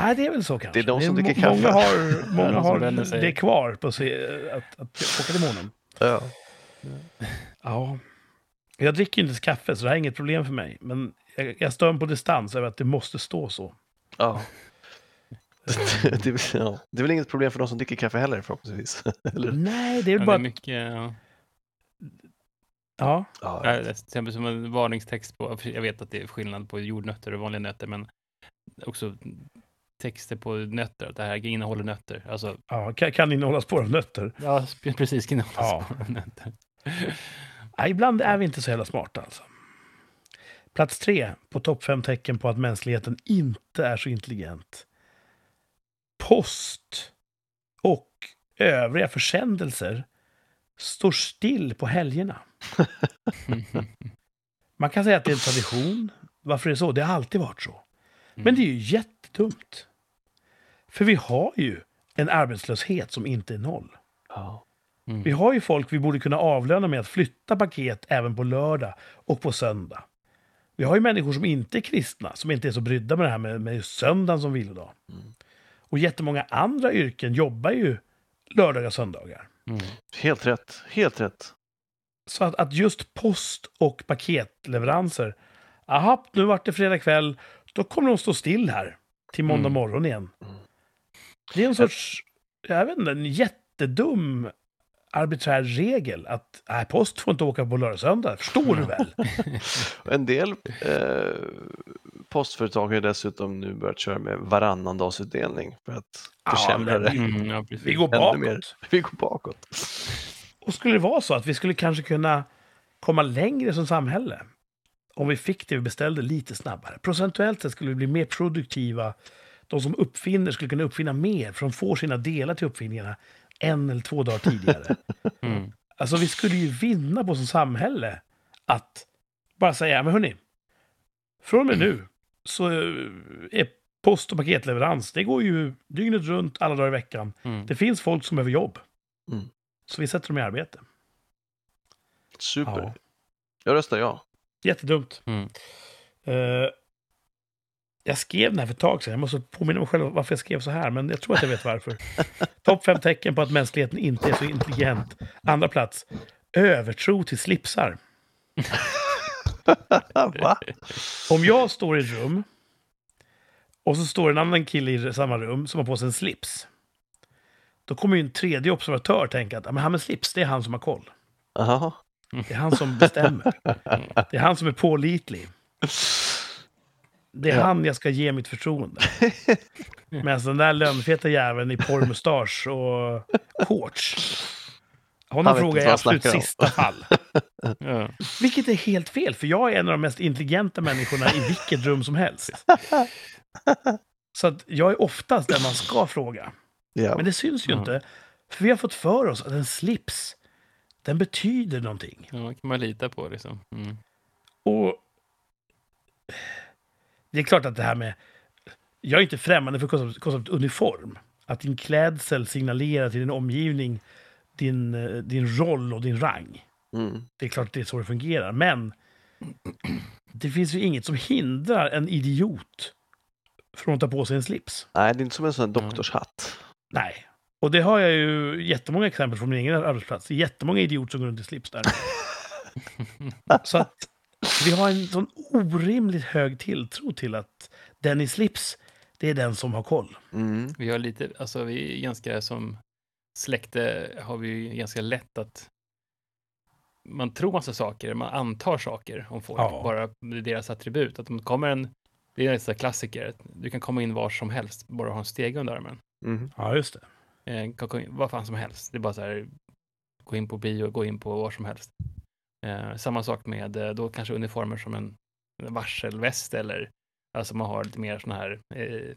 Nej, det är väl så kanske. Det är de som dricker kaffe. Många har, många de har det kvar på sig, att, att åka till månen. Ja. Ja. Jag dricker inte ens kaffe, så det här är inget problem för mig. Men jag, jag stör mig på distans över att det måste stå så. ja. det, är, ja. det är väl inget problem för de som dricker kaffe heller förhoppningsvis. Eller? Nej, det är Ja, väl det bara... är att- mycket, ja. Ja, Ja, Ja, Till exempel som en varningstext på, jag vet att det är skillnad på jordnötter och vanliga nötter, men också texter på nötter, att det här innehåller nötter. Alltså, ja kan, kan innehålla spår av nötter. ja, precis, kan innehålla Ja. spår av nötter. Nej, ibland är vi inte så jävla smarta alltså. Plats tre på topp fem tecken på att mänskligheten inte är så intelligent. Post och övriga försändelser står still på helgerna. Man kan säga att det är en tradition. Varför är det så? Det har alltid varit så. Men det är ju jättedumt. För vi har ju en arbetslöshet som inte är noll. ja. Mm. Vi har ju folk vi borde kunna avlöna med att flytta paket även på lördag och på söndag. Vi har ju människor som inte är kristna, som inte är så brydda med det här med, med söndagen som vilodag. Mm. Och jättemånga andra yrken jobbar ju lördagar och söndagar. Mm. Helt rätt. Helt rätt. Så att, att just post och paketleveranser, aha, nu vart det fredag kväll, då kommer de stå still här till måndag Mm. morgon igen. Mm. Det är en sorts, jag vet inte, en jättedum arbiträr regel att nej, post får inte åka på lördag och söndag. Förstår du väl? En del eh, postföretag har ju dessutom nu börjat köra med varannandagsutdelning för att Ja, försämra det. Mm, ja. Vi går Ännu mer. bakåt. Vi går bakåt. Och skulle det vara så att vi skulle kanske kunna komma längre som samhälle om vi fick det vi beställde lite snabbare. Procentuellt sett skulle vi bli mer produktiva. De som uppfinner skulle kunna uppfinna mer, för de får sina delar till uppfinningarna en eller två dagar tidigare. Mm. Alltså vi skulle ju vinna på som samhälle att bara säga, men hörni, från och med nu så eh, är post och paketleverans, det går ju dygnet runt, alla dagar i veckan. Mm. Det finns folk som behöver jobb. Mm. Så vi sätter dem i arbete. Super. Ja. Jag röstar ja. Jättedumt. Mm. Eh, jag skrev den här för ett tag sedan. Jag måste påminna mig själv varför jag skrev så här, men jag tror att jag vet varför. Topp fem tecken på att mänskligheten inte är så intelligent. Andra plats. Övertro till slipsar. Om jag står i ett rum och så står en annan kille i samma rum som har på sig en slips. Då kommer ju en tredje observatör tänka att "Ja, men han med slips, det är han som har koll. Aha. Det är han som bestämmer. Det är han som är pålitlig. Det är Ja. han jag ska ge mitt förtroende. Medan den där lönnfeta jäveln i porrmustasch och shorts. Honom frågar jag absolut om. sista fall. Ja. Vilket är helt fel, för jag är en av de mest intelligenta människorna i vilket rum som helst. Så att jag är oftast den man ska fråga. Ja. Men det syns ju Ja. inte. För vi har fått för oss att en slips, den betyder någonting. ja, kan man lita på liksom. Mm. Och det är klart att det här med... Jag är inte främmande för koncept- konceptet uniform. Att din klädsel signalerar till din omgivning din, eh, din roll och din rang. Mm. Det är klart att det är så det fungerar. Men det finns ju inget som hindrar en idiot från att ta på sig en slips. Nej, det är inte som en sån här Mm. doktorshatt. Nej. Och det har jag ju jättemånga exempel från min egen arbetsplats. Det är jättemånga idioter som går runt i slips där. så att vi har en sån orimligt hög tilltro till att den i slips, det är den som har koll. Mm. Vi har lite, alltså vi är ganska som släkte har vi ju ganska lätt att man tror massa saker, man antar saker om folk, Ja. bara deras attribut. Att de kommer en, det är en sån klassiker, du kan komma in var som helst, bara ha en stege under armen. Mm. Ja, just det. Eh, kan komma in, vad fan som helst, det är bara så här, gå in på bio, gå in på var som helst. Eh, samma sak med eh, då kanske uniformer som en, en varselväst eller alltså man har lite mer sån här eh,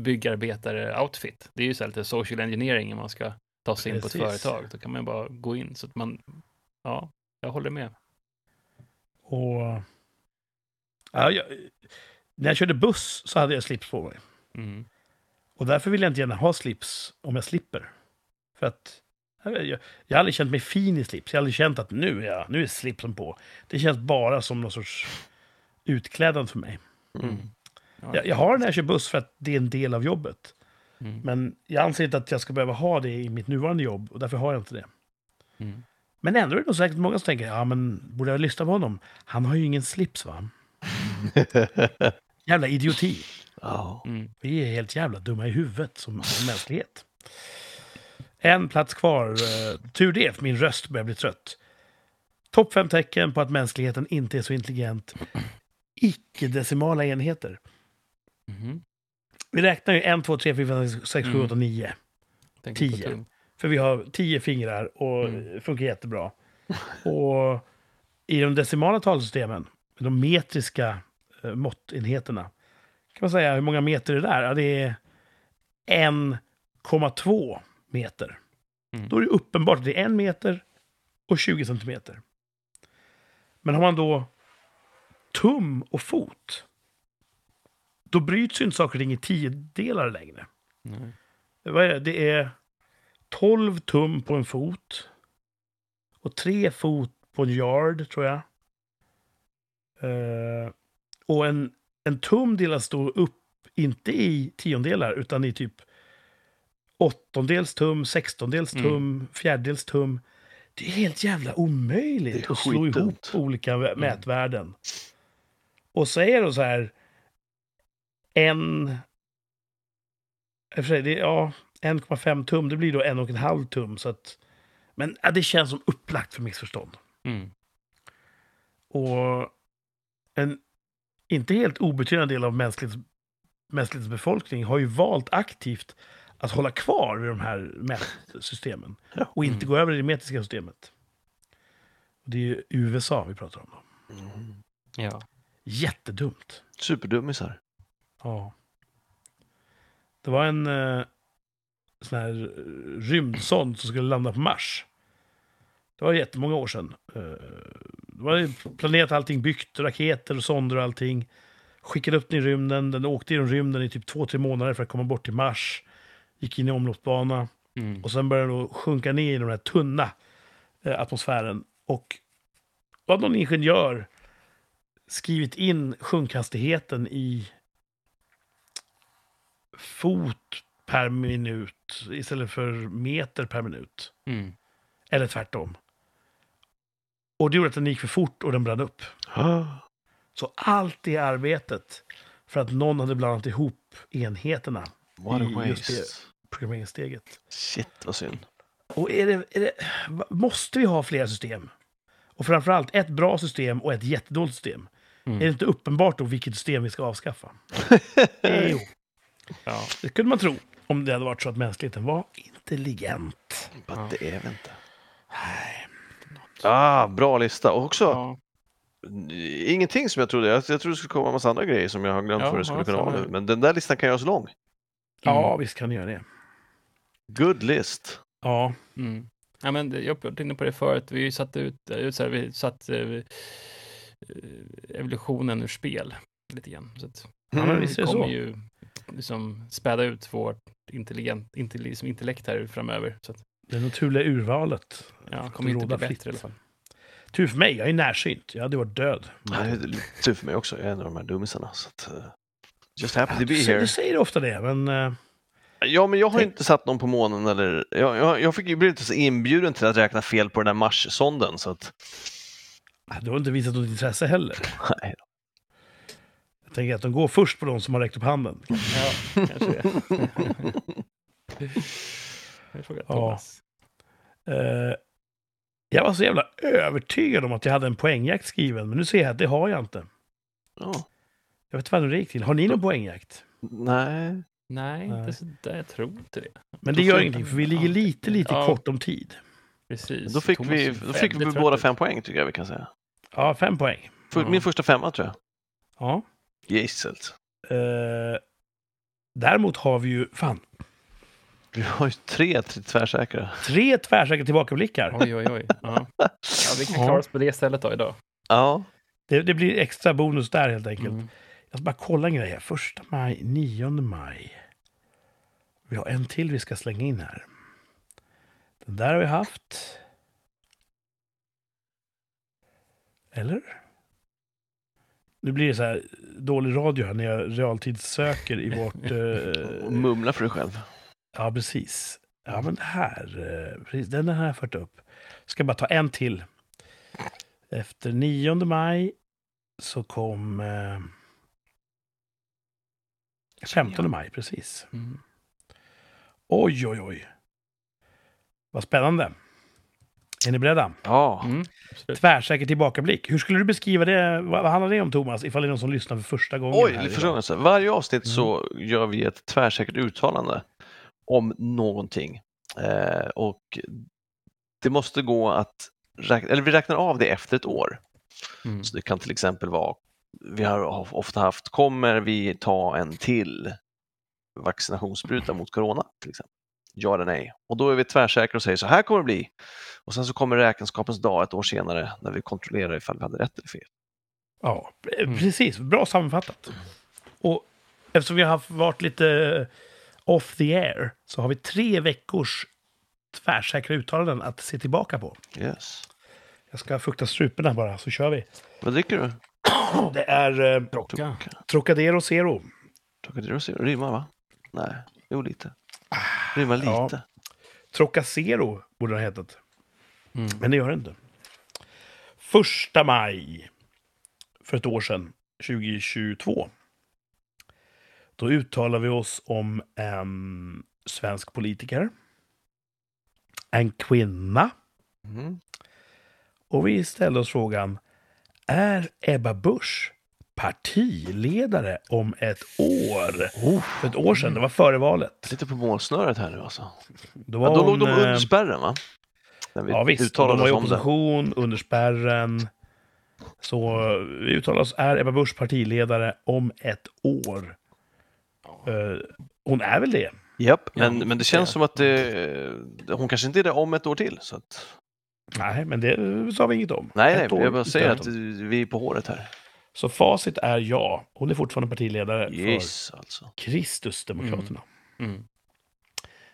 byggarbetare-outfit. Det är ju så här lite social engineering man ska ta sig in på ett Precis. företag. Då kan man bara gå in så att man, ja, jag håller med. Och... Ja, jag, när jag körde buss så hade jag slips på mig. Mm. Och därför vill jag inte gärna ha slips om jag slipper. För att jag, jag, jag har aldrig känt mig fin i slips. Jag har aldrig känt att nu är, jag, nu är slipsen på. Det känns bara som någon sorts utklädnad för mig. Mm. Ja, Jag, jag har den när jag kör buss för att det är en del av jobbet. Mm. Men jag anser inte att jag ska behöva ha det i mitt nuvarande jobb och därför har jag inte det. Mm. Men ändå är det nog säkert många som tänker, ja men borde jag lyssna på honom? Han har ju ingen slips va? Jävla idioti. ja. Mm. Vi är helt jävla dumma i huvudet som, som mänsklighet. En plats kvar. eh, tur det, för min röst börjar bli trött. Topp fem tecken på att mänskligheten inte är så intelligent. Icke-decimala enheter. Mhm. Vi räknar ju 1, 2, 3, 4, 5, 6, 7, 8, 9. Tänker på Tio. tung. För vi har 10 fingrar och Mm. det funkar jättebra. Och i de decimala talsystemen, de metriska eh, måttenheterna, kan man säga hur många meter det är? Ja, det är 1,2 meter. Mm. Då är det uppenbart att det är en meter och 20 centimeter. Men har man då tum och fot, då bryts ju inte saker och ting i tiodelar längre. Nej. Vad är det? Det är 12 tum på en fot. Och 3 fot på en yard, tror jag. Eh, och en, en tum delas då upp, inte i tiondelar, utan i typ åttondels tum, sextondels Mm. tum, fjärdedels tum. Det är helt jävla omöjligt att slå ihop olika mätvärden. Och så är det så här en... det ja, 1,5 tum, det blir då en och en halv tum. Så att, Men ja, det känns som upplagt för missförstånd. Mm. Och en inte helt obetydlig del av mänsklighetens, mänsklighetens befolkning har ju valt aktivt att hålla kvar vid de här mätsystemen och inte Mm. gå över i det metriska systemet. Och det är ju USA vi pratar om. Då. Mm. Ja. Jättedumt. Superdummisar. Ja. Det var en eh, sån här eh, rymdsond som skulle landa på Mars. Det var jättemånga år sedan. Eh, det var planerat allting byggt, raketer och sonder och allting. Skickade upp den i rymden, den åkte genom rymden i typ två, tre månader för att komma bort till Mars. Gick in i omloppsbana Mm. och sen började den sjunka ner i den här tunna eh, atmosfären. Och då hade någon ingenjör skrivit in sjunkhastigheten i fot per minut istället för meter per minut. Mm. Eller tvärtom. Och det gjorde att den gick för fort och den brann upp. Så allt det arbetet för att någon hade blandat ihop enheterna, What I just det. programmeringssteget. Shit vad synd. Och är det, är det, måste vi ha flera system? Och framförallt ett bra system och ett jättedåligt system. Mm. Är det inte uppenbart då vilket system vi ska avskaffa? jo, Ja. det kunde man tro. Om det hade varit så att mänskligheten var intelligent. Ja. det är vi inte. Ah, bra lista. Och också Ja. ingenting som jag trodde. Jag, jag trodde det skulle komma en massa andra grejer som jag har glömt Ja, vad det skulle ja, kunna vara nu. Men den där listan kan göras lång. Ja, visst kan ni göra det. Good list. Ja, Mm. Ja, men jag har varit inne på det förut. Vi satte ut, ut så här, vi satt eh, eh, evolutionen ur spel lite grann. Så att ja men visst är vi det kommer så. ju liksom späda ut vårt intelligent, inte, liksom intellekt här framöver. Så att, Det naturliga urvalet. ja, kommer inte bli bättre fritt. i alla fall. Tur för mig, jag är närsynt. Jag hade varit död. Det är lite tur för mig också. Jag är en av de här dummisarna. Så att, eh, just happy to Du be säger, here. du säger ofta det, men... eh, Ja, men jag har Tänk- inte satt någon på månen eller... Jag, jag, jag fick ju bli lite så inbjuden till att räkna fel på den där Mars-sonden. Så att... du har inte visat något intresse heller. Nej. Jag tänker att de går först på de som har räckt upp handen. Ja, kanske det. Jag frågar Ja. Eh, jag var så jävla övertygad om att jag hade en poängjakt skriven, men nu ser jag att det har jag inte. Ja. Jag vet inte vad det gick till. Har ni någon poängjakt? Nej. Nej, Nej. inte så där. Jag tror inte det. Men det gör ingenting, för vi ligger lite, lite Ja. kort om tid. Precis. Då fick Thomas vi, då fick vi båda fem poäng tycker jag vi kan säga. Ja, fem poäng. Min första femma tror jag. Ja. Jesus. Eh, däremot har vi ju, fan, Vi har ju tre tvärsäkra. tre tvärsäkra tillbakablickar. Oj, oj, oj. Ja. Ja, vi kan klara oss på det stället då idag. Ja. Det, det blir extra bonus där helt enkelt. Mm. Jag ska bara kolla en grej här. Första maj, 9 maj. Vi har en till vi ska slänga in här. Den där har vi haft. Eller? Nu blir det så här dålig radio här när jag realtidssöker i vårt... Och Eh, mumla för dig själv. ja, precis. Ja, men det här. Eh, precis, den har jag fört upp. Ska bara ta en till. Efter 9 maj så kom... Eh, 15 maj, precis. Mm. Oj, oj, oj. Vad spännande. Är ni beredda? Ja. Mm. absolut. Tvärsäker tillbakablick. Hur skulle du beskriva det? Vad, handlar det om, Thomas? Ifall det är någon som lyssnar för första gången. Oj. Så Varje avsnitt Mm. så gör vi ett tvärsäkert uttalande om någonting. Eh, och det måste gå att räkna, eller vi räknar av det efter ett år. Mm. Så det kan till exempel vara, vi har ofta haft, kommer vi ta en till vaccinationsspruta mot corona till exempel? Ja eller nej? Och då är vi tvärsäkra och säger så här kommer det bli. Och sen så kommer räkenskapens dag ett år senare när vi kontrollerar ifall vi hade rätt eller fel. Ja, eh, Mm. precis. Bra sammanfattat. Och eftersom vi har varit lite off the air så har vi tre veckors tvärsäkra uttalanden att se tillbaka på. Yes. Jag ska fukta strupen bara, så kör vi. Vad dricker du? Det är eh. Trocadero Zero. Trocadero Zero. Rimmar va? Nej, jo lite. Rimmar lite. Ja. Trocacero borde det ha hetat. Mm. Men det gör det inte. Första maj för ett år sedan, 2022. Då uttalar vi oss om en svensk politiker. En kvinna. Mm. Och vi ställde oss frågan, är Ebba Busch partiledare om ett år? För ett år sedan, det var före valet. Lite på målsnöret här nu alltså. Då, Ja, då låg de hon, under eh, spärren va? Vi Ja visst, de var i opposition, under spärren. Så vi uttalar oss, är Ebba Busch partiledare om ett år? Eh, hon är väl det? Japp, Ja, men, men det känns som att det, hon kanske inte är det om ett år till. Så att, Nej, men det sa vi inget om. nej, nej, jag bara säger att vi är på håret här. Så facit är ja. Hon är fortfarande partiledare Yes, alltså. för Kristusdemokraterna. Mm.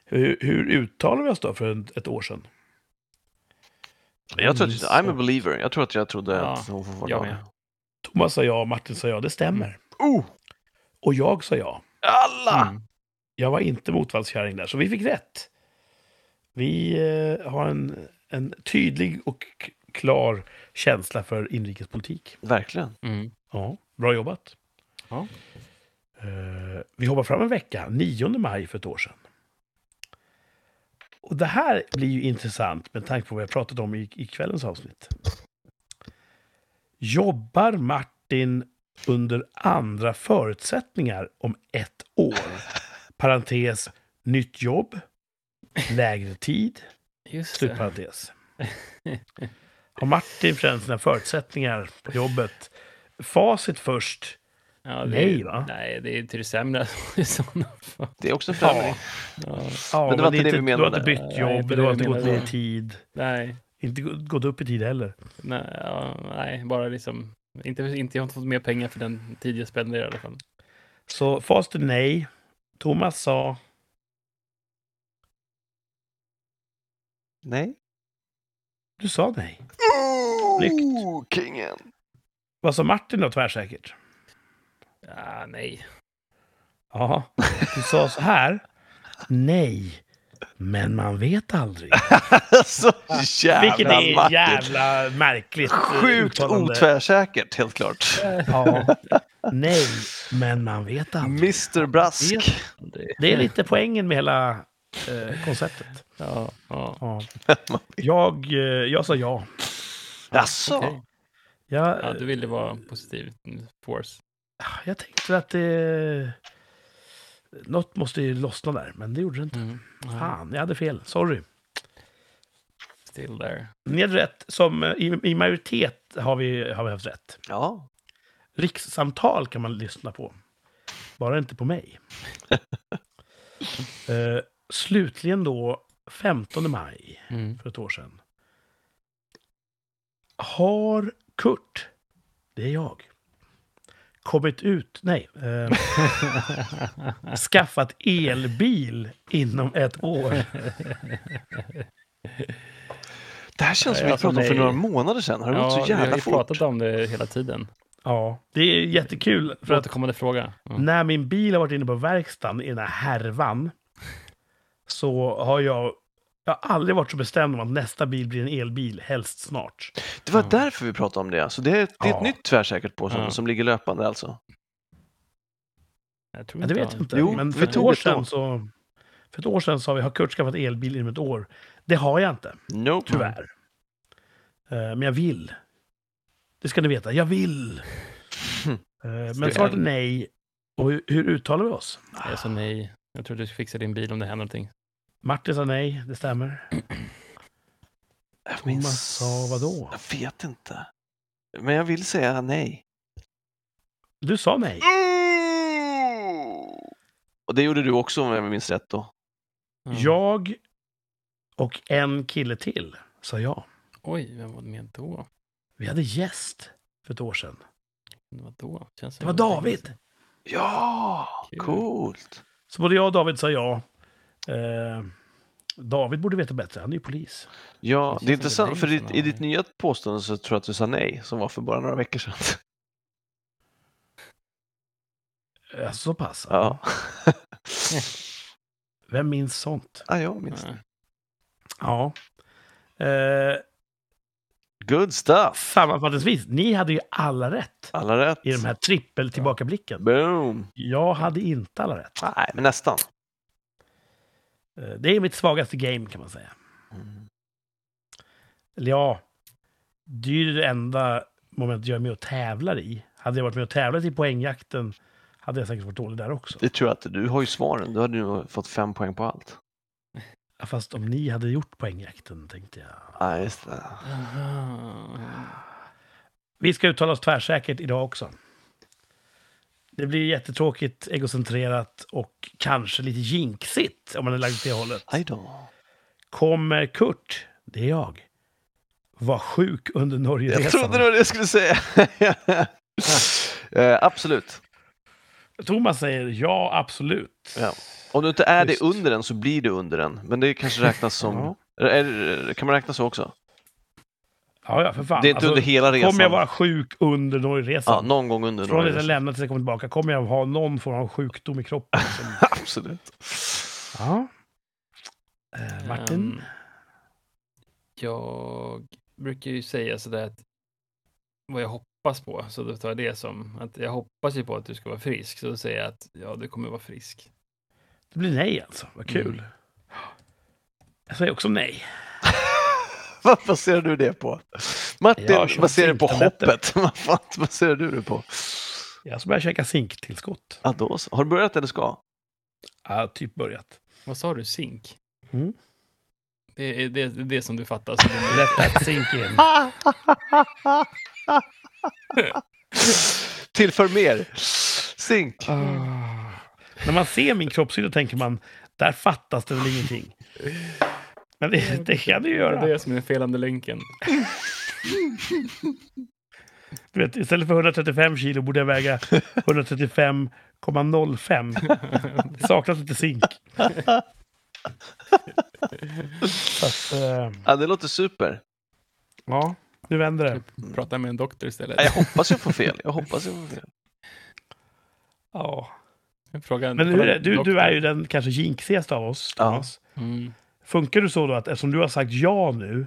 Hur, hur uttalar vi oss då för ett, år sedan? Jag tror att, Mm, I'm a believer. Jag tror att jag trodde Ja, att hon får vara glad. med. Thomas sa ja, Martin sa ja, det stämmer. Oh! Och jag sa ja. Alla! Mm. Jag var inte motvallskärring där, så vi fick rätt. Vi eh, har en, en tydlig och klar känsla för inrikespolitik. Verkligen. Mm. Ja, bra jobbat. Ja. Eh, vi hoppar fram en vecka, 9 maj för ett år sedan. Och det här blir ju intressant med tanke på vad jag pratat om i, i kvällens avsnitt. Jobbar Martin under andra förutsättningar om ett år? Parentes, nytt jobb, lägre tid, Just det. slutparentes. Har Martin förändrat sina förutsättningar på jobbet? Facit först. Ja, det Nej, va? Nej, det är till det sämre i sådana fall. Det är också förändring. Ja. Ja, Men det var inte det vi Du har menade. inte bytt jobb, du har inte gått menade. ner i tid. Nej, Inte gå- gått upp i tid heller. nej, ja, nej, bara liksom... Inte, inte, jag har inte fått mer pengar för den tid jag spenderar i alla fall. Så facit är nej. Thomas sa Nej. Du sa nej. Snyggt. Kingen! Vad sa Martin då tvärsäkert? Ja, nej. Ja, du sa så här. Nej, men man vet aldrig. alltså, jävla Vilket är Martin. jävla märkligt eh, Sjukt uttalande. otvärssäkert, helt klart. Ja. Nej, men man vet aldrig. Mr Brask. Det, Det är lite poängen med hela eh, konceptet. Ja, ja. Ja. Jag, eh, jag sa ja. Jaså? okej. Jag, Ja, du ville vara positiv. Force. jag tänkte att det... Något måste ju lossna där, men det gjorde det inte. Mm. Nej, Fan, jag hade fel. Sorry. Still there. Ni hade rätt. Som, eh, i, I majoritet har vi, har vi haft rätt. Ja. Rikssamtal kan man lyssna på. Bara inte på mig. eh, slutligen då, 15 maj Mm. för ett år sedan. Har Kurt, det är jag, kommit ut, nej, eh, skaffat elbil inom ett år? Det här känns som vi alltså, pratade om för nej. några månader sedan. Har det gått ja, så vi har jävla ju fort? pratat om det hela tiden. Ja, det är jättekul. För att Återkommande fråga. Ja. när min bil har varit inne på verkstaden i den här härvan så har jag, jag har aldrig varit så bestämd om att nästa bil blir en elbil, helst snart. Det var Ja. därför vi pratade om det. Så det är, det är Ja. ett nytt tvärsäkert påstående Ja. som ligger löpande alltså. Jag tror Ja, det vet jag. inte. Jo, Men för ett, år sedan så, för ett år sedan sa vi, har Kurt skaffat elbil inom ett år? Det har jag inte, Nope. tyvärr. Eh, men jag vill. Det ska ni veta, jag vill. Eh, men svaret är nej. Och hur, hur uttalar vi oss? Jag sa nej. Jag tror du fixar din bil om det händer någonting. Martin sa nej, det stämmer. Jag Thomas sa vadå? Jag vet inte. Men jag vill säga nej. Du sa nej. Och det gjorde du också om jag minns rätt då. Ja. Jag och en kille till sa ja. Oj, vem var med då? Vi hade gäst för ett år sedan. Vad då? Känns Det var David. Ja, Kul. coolt. Så både jag och David sa ja. Eh, David borde veta bättre, han är ju polis. Ja, Det det är intressant för är i, ditt nya påstående så tror jag att du sa nej, som var för bara några veckor sedan. Eh, så pass? Ja, Vem minns sånt? ja jag minns det. Ja. Eh, Good stuff! sammanfattningsvis, ni hade ju alla rätt Alla rätt. i de här trippel tillbakablicken. Boom! Jag hade inte alla rätt. Nej, men nästan. Eh, det är mitt svagaste game kan man säga. Mm. Eller ja, det är ju det enda momentet jag är med och tävlar i. Hade jag varit med och tävlat i poängjakten hade jag säkert varit dålig där också. Det tror jag inte. Du har ju svaren. Du hade ju fått fem poäng på allt. Ja, Fast om ni hade gjort poängjakten tänkte jag. Ja, just det. Vi ska uttala oss tvärsäkert idag också. Det blir jättetråkigt, egocentrerat och kanske lite jinxigt om man är lagd åt det hållet. Kommer Kurt, det är jag, var sjuk under Jag Norgeresan? trodde det var det jag skulle säga. eh, absolut. Thomas säger ja, absolut. Ja. Om du inte är Just. det under den så blir du under den. Men det kanske räknas som... Ja. Kan man räkna så också? Ja, ja, för fan. Det är inte Alltså, under hela resan. Kommer jag vara sjuk under Norgeresan? Ja, någon gång under Från att jag lämnar tills jag kommer tillbaka, kommer jag ha någon form av sjukdom i kroppen? Som... Absolut. ja. Eh, Martin? Ehm, jag brukar ju säga sådär att vad jag hoppas på, så då tar jag det som att jag hoppas ju på att du ska vara frisk, så då säger jag att ja, du kommer vara frisk. Det blir nej alltså, vad kul. Mm. Jag säger också nej. Vad baserar du det på? Martin Jag kör baserar det på hoppet. Vad baserar du det på? Jag ska börja käka zinktillskott. Ja, då så. Har du börjat eller ska? Ja, typ börjat. Vad sa du? Zink? Mm. Det är det, det, det som du fattar. Så det Let that sink in. Tillför mer. Zink. Ah. När man ser min kroppshydda tänker man, där fattas det väl ingenting. Men det, det kan det ju det är göra. det som är den felande länken. Du vet, istället för 135 kilo borde jag väga 135,05. Det saknas lite zink. Att, eh, Ja, det låter super. ja, nu vänder det. Prata med en doktor istället. Ja, Jag hoppas jag får fel. Jag hoppas jag får fel. Ja. Fråga, Men hur är, du, doktorn. du är ju den kanske jinxigaste av oss, Ja. Thomas. Mm. Funkar du så då att eftersom du har sagt ja nu,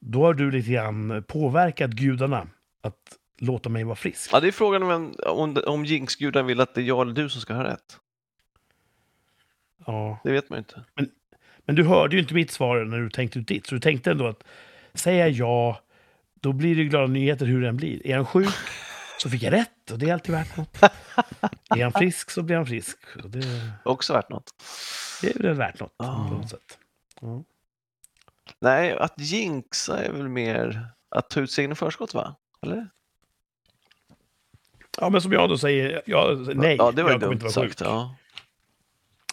då har du lite grann påverkat gudarna att låta mig vara frisk? Ja, det är frågan om, en, om, om jinxguden vill att det är jag eller du som ska ha rätt. Ja. Det vet man ju inte. Men du hörde ju inte mitt svar när du tänkte ut ditt, så du tänkte ändå att säger jag ja, då blir det glada nyheter hur den blir. Är han sjuk så fick jag rätt och det är alltid värt något. Är han frisk så blir han frisk. Och det, Också värt något. det är väl värt något Ja. på något sätt. Nej, att jinxa är väl mer att ta ut segern i förskott, va? Eller? ja, men som jag då säger, ja, nej, Ja, det var ju jag kommer dumt inte vara sagt. sjuk. Ja.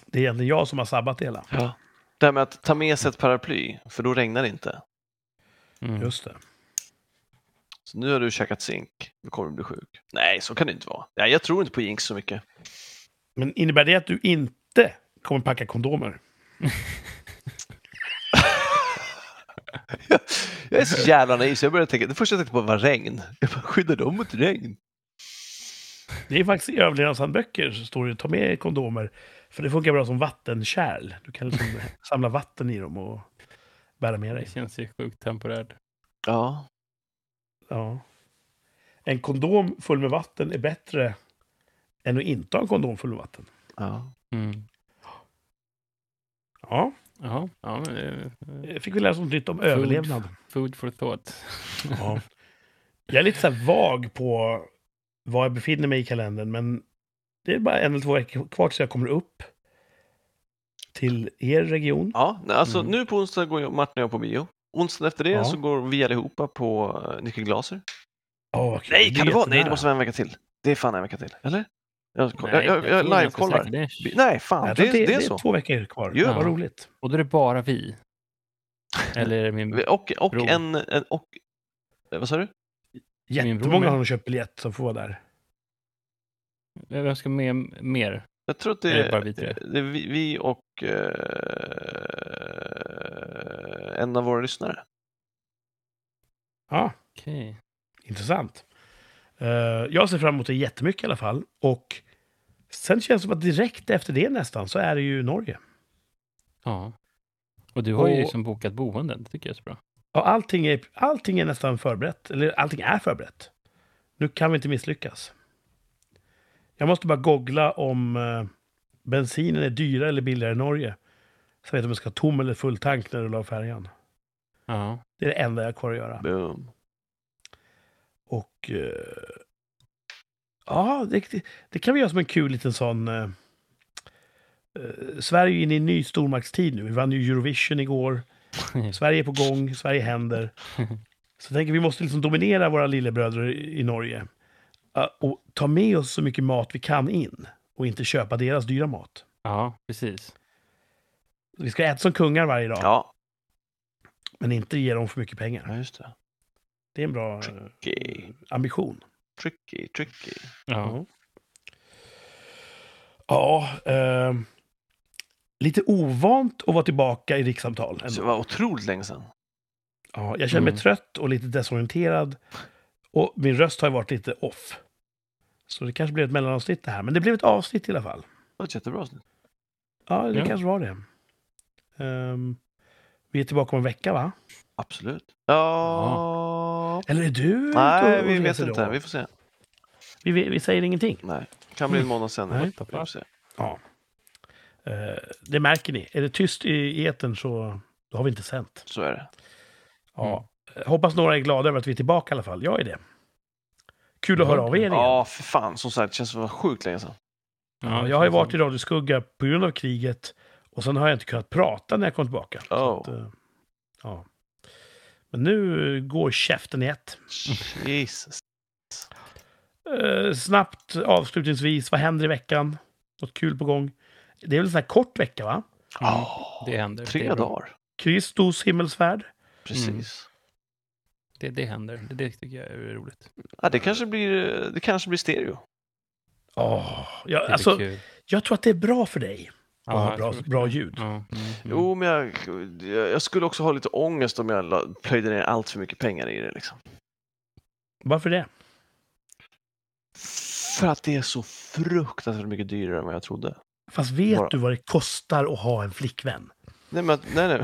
Det är egentligen jag som har sabbat det hela. Ja. Det här med att ta med sig ett paraply, för då regnar det inte. Mm. Just det. Så nu har du käkat zink, då kommer du bli sjuk. Nej, så kan det inte vara. Nej, jag tror inte på jinx så mycket. Men innebär det att du inte kommer packa kondomer? Jag är så jävla naiv så jag började tänka, det första jag tänkte på var regn. Jag bara, skyddar dem mot regn? Det är faktiskt i överlevnadshandböcker så står det ta med kondomer. För det funkar bra som vattenkärl. Du kan liksom samla vatten i dem och bära med dig. Det känns ju sjukt temporärt. Ja, Ja. En kondom full med vatten är bättre än att inte ha en kondom full med vatten. ja. Mm. Ja, Jaha, ja, men det fick vi lära oss något nytt om överlevnad. food for thought. Ja. Jag är lite så här vag på var jag befinner mig i kalendern, men det är bara en eller två veckor kvar tills jag kommer upp till er region. ja alltså Mm. nu på onsdag går jag, Martin och jag på bio. Onsdagen efter det Ja. så går vi allihopa på uh, Nicke Glaser. Åh, vad kul. Nej, kan det vara? Nej, det måste vara en vecka till. Det är fan en vecka till, eller? Jag, jag, Nej, jag, jag, ganska live-kollar. det Nej, fan, Jag det, det, att är det så. är två veckor kvar. Ja. Vad roligt. Och då är det bara vi. Eller det min... Och, och Bro. en, en och, eh, vad sa du? Min bror Jättemånga har nog köpt biljett som får vara där. Vem ska med mer? Jag tror att det Är det är, bara vi tre? det är vi, vi och eh, en av våra lyssnare. Ja, Okej. intressant. Eh, jag ser fram emot det jättemycket i alla fall. Och sen känns det som att direkt efter det nästan så är det ju Norge. Ja. Och du har ju Och- liksom bokat boenden. Det tycker jag är så bra. Ja, allting, är, allting är nästan förberett. Eller allting är förberett. Nu kan vi inte misslyckas. Jag måste bara googla om eh, bensinen är dyrare eller billigare i Norge. Så jag vet om jag ska ha tom eller full tank när du la färjan. Ja. Det Det är det enda jag har kvar att göra. Boom. Och... eh, ja, det, det kan vi göra som en kul liten sån... eh, eh, Sverige är inne i en ny stormaktstid nu. Vi vann ju Eurovision igår. Sverige är på gång, Sverige händer. Så jag tänker vi måste liksom dominera våra lillebröder i i Norge. Uh, och ta med oss så mycket mat vi kan in. Och inte köpa deras dyra mat. Ja, precis. Vi ska äta som kungar varje dag. Ja, Men inte ge dem för mycket pengar. ja, just det. Det är en bra eh, Tricky, ambition. tricky, tricky. Ja. Ja, ehm, lite ovant att vara tillbaka i rikssamtal. Så det ändå. var otroligt länge sedan. Ja, jag känner mig Mm. trött och lite desorienterad. Och min röst har ju varit lite off. Så det kanske blev ett mellanavsnitt det här. Men det blev ett avsnitt i alla fall. Det var ett jättebra avsnitt. Ja, det Ja. kanske var det. Ehm, vi är tillbaka om en vecka, va? Absolut. Ja... Eller är du Nej, och vi vet inte. då? Vi får se. Vi, vi, vi säger ingenting. Nej, kan bli en månad sen. Nej. Vi får se. Ja. Eh, det märker ni. Är det tyst i etern så då har vi inte sänt. Så är det. Ja. Eh, Hoppas några är glada över att vi är tillbaka i alla fall. Jag är det. Kul att höra av er igen. Ja, för fan. Som sagt, det känns som det var sjukt länge sedan. Ja, jag har ju varit i radioskugga på grund av kriget. Och sen har jag inte kunnat prata när jag kom tillbaka. Så Oh. att, eh, ja. Men nu går käften i ett. Jesus. Eh, snabbt avslutningsvis, vad händer i veckan? Något kul på gång? Det är väl en sån här kort vecka, va? Ja, det händer. Det Tre bra. dagar. Kristus himmelsfärd. Precis. Det, det händer. Det, det tycker jag är roligt. Ja, det kanske blir, det kanske blir stereo. Åh, ja, Det blir alltså, kul. jag tror att det är bra för dig att ha jag bra, bra ljud. Ja, mm, mm. Jo, men jag, jag skulle också ha lite ångest om jag plöjde ner allt för mycket pengar i det. Liksom. Varför det? För att det är så fruktansvärt mycket dyrare än vad jag trodde. Fast vet Bara- du vad det kostar att ha en flickvän? Nej, men, nej, nej.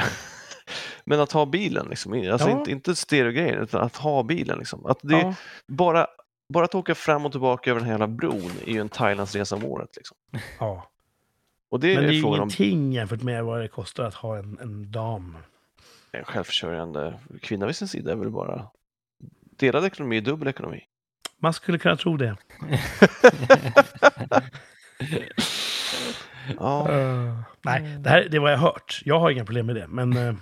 men att ha bilen, liksom. alltså Ja. inte, inte stereogrejen, utan att ha bilen. Liksom. Att det, Ja, bara, bara att åka fram och tillbaka över den här jävla bron är ju en Thailandsresa om året. Liksom. ja. Och det Men det är är frågan om ingenting jämfört med vad det kostar att ha en, en dam. en självförsörjande kvinna vid sin sida. är väl bara delad ekonomi är dubbel ekonomi. Man skulle kunna tro det. Ja, Eh, nej, det, här, det är vad jag har hört. Jag har inga problem med det. Men eh,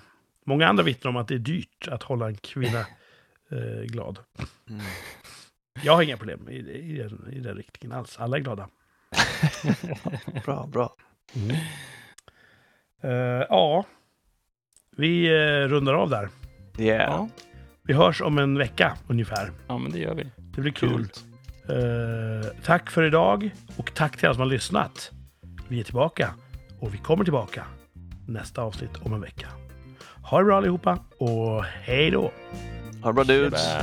många andra vittnar om att det är dyrt att hålla en kvinna eh, glad. mm. Jag har inga problem i, i, i den riktningen alls. Alla är glada. bra, bra. Eh, ja, vi eh, rundar av där. Yeah. Ja. Vi hörs om en vecka ungefär. ja, men det gör vi. Det blir kul. Eh, tack för idag och tack till alla som har lyssnat. Vi är tillbaka och vi kommer tillbaka nästa avsnitt om en vecka. Ha det bra allihopa och hej då! Ha det bra dudes.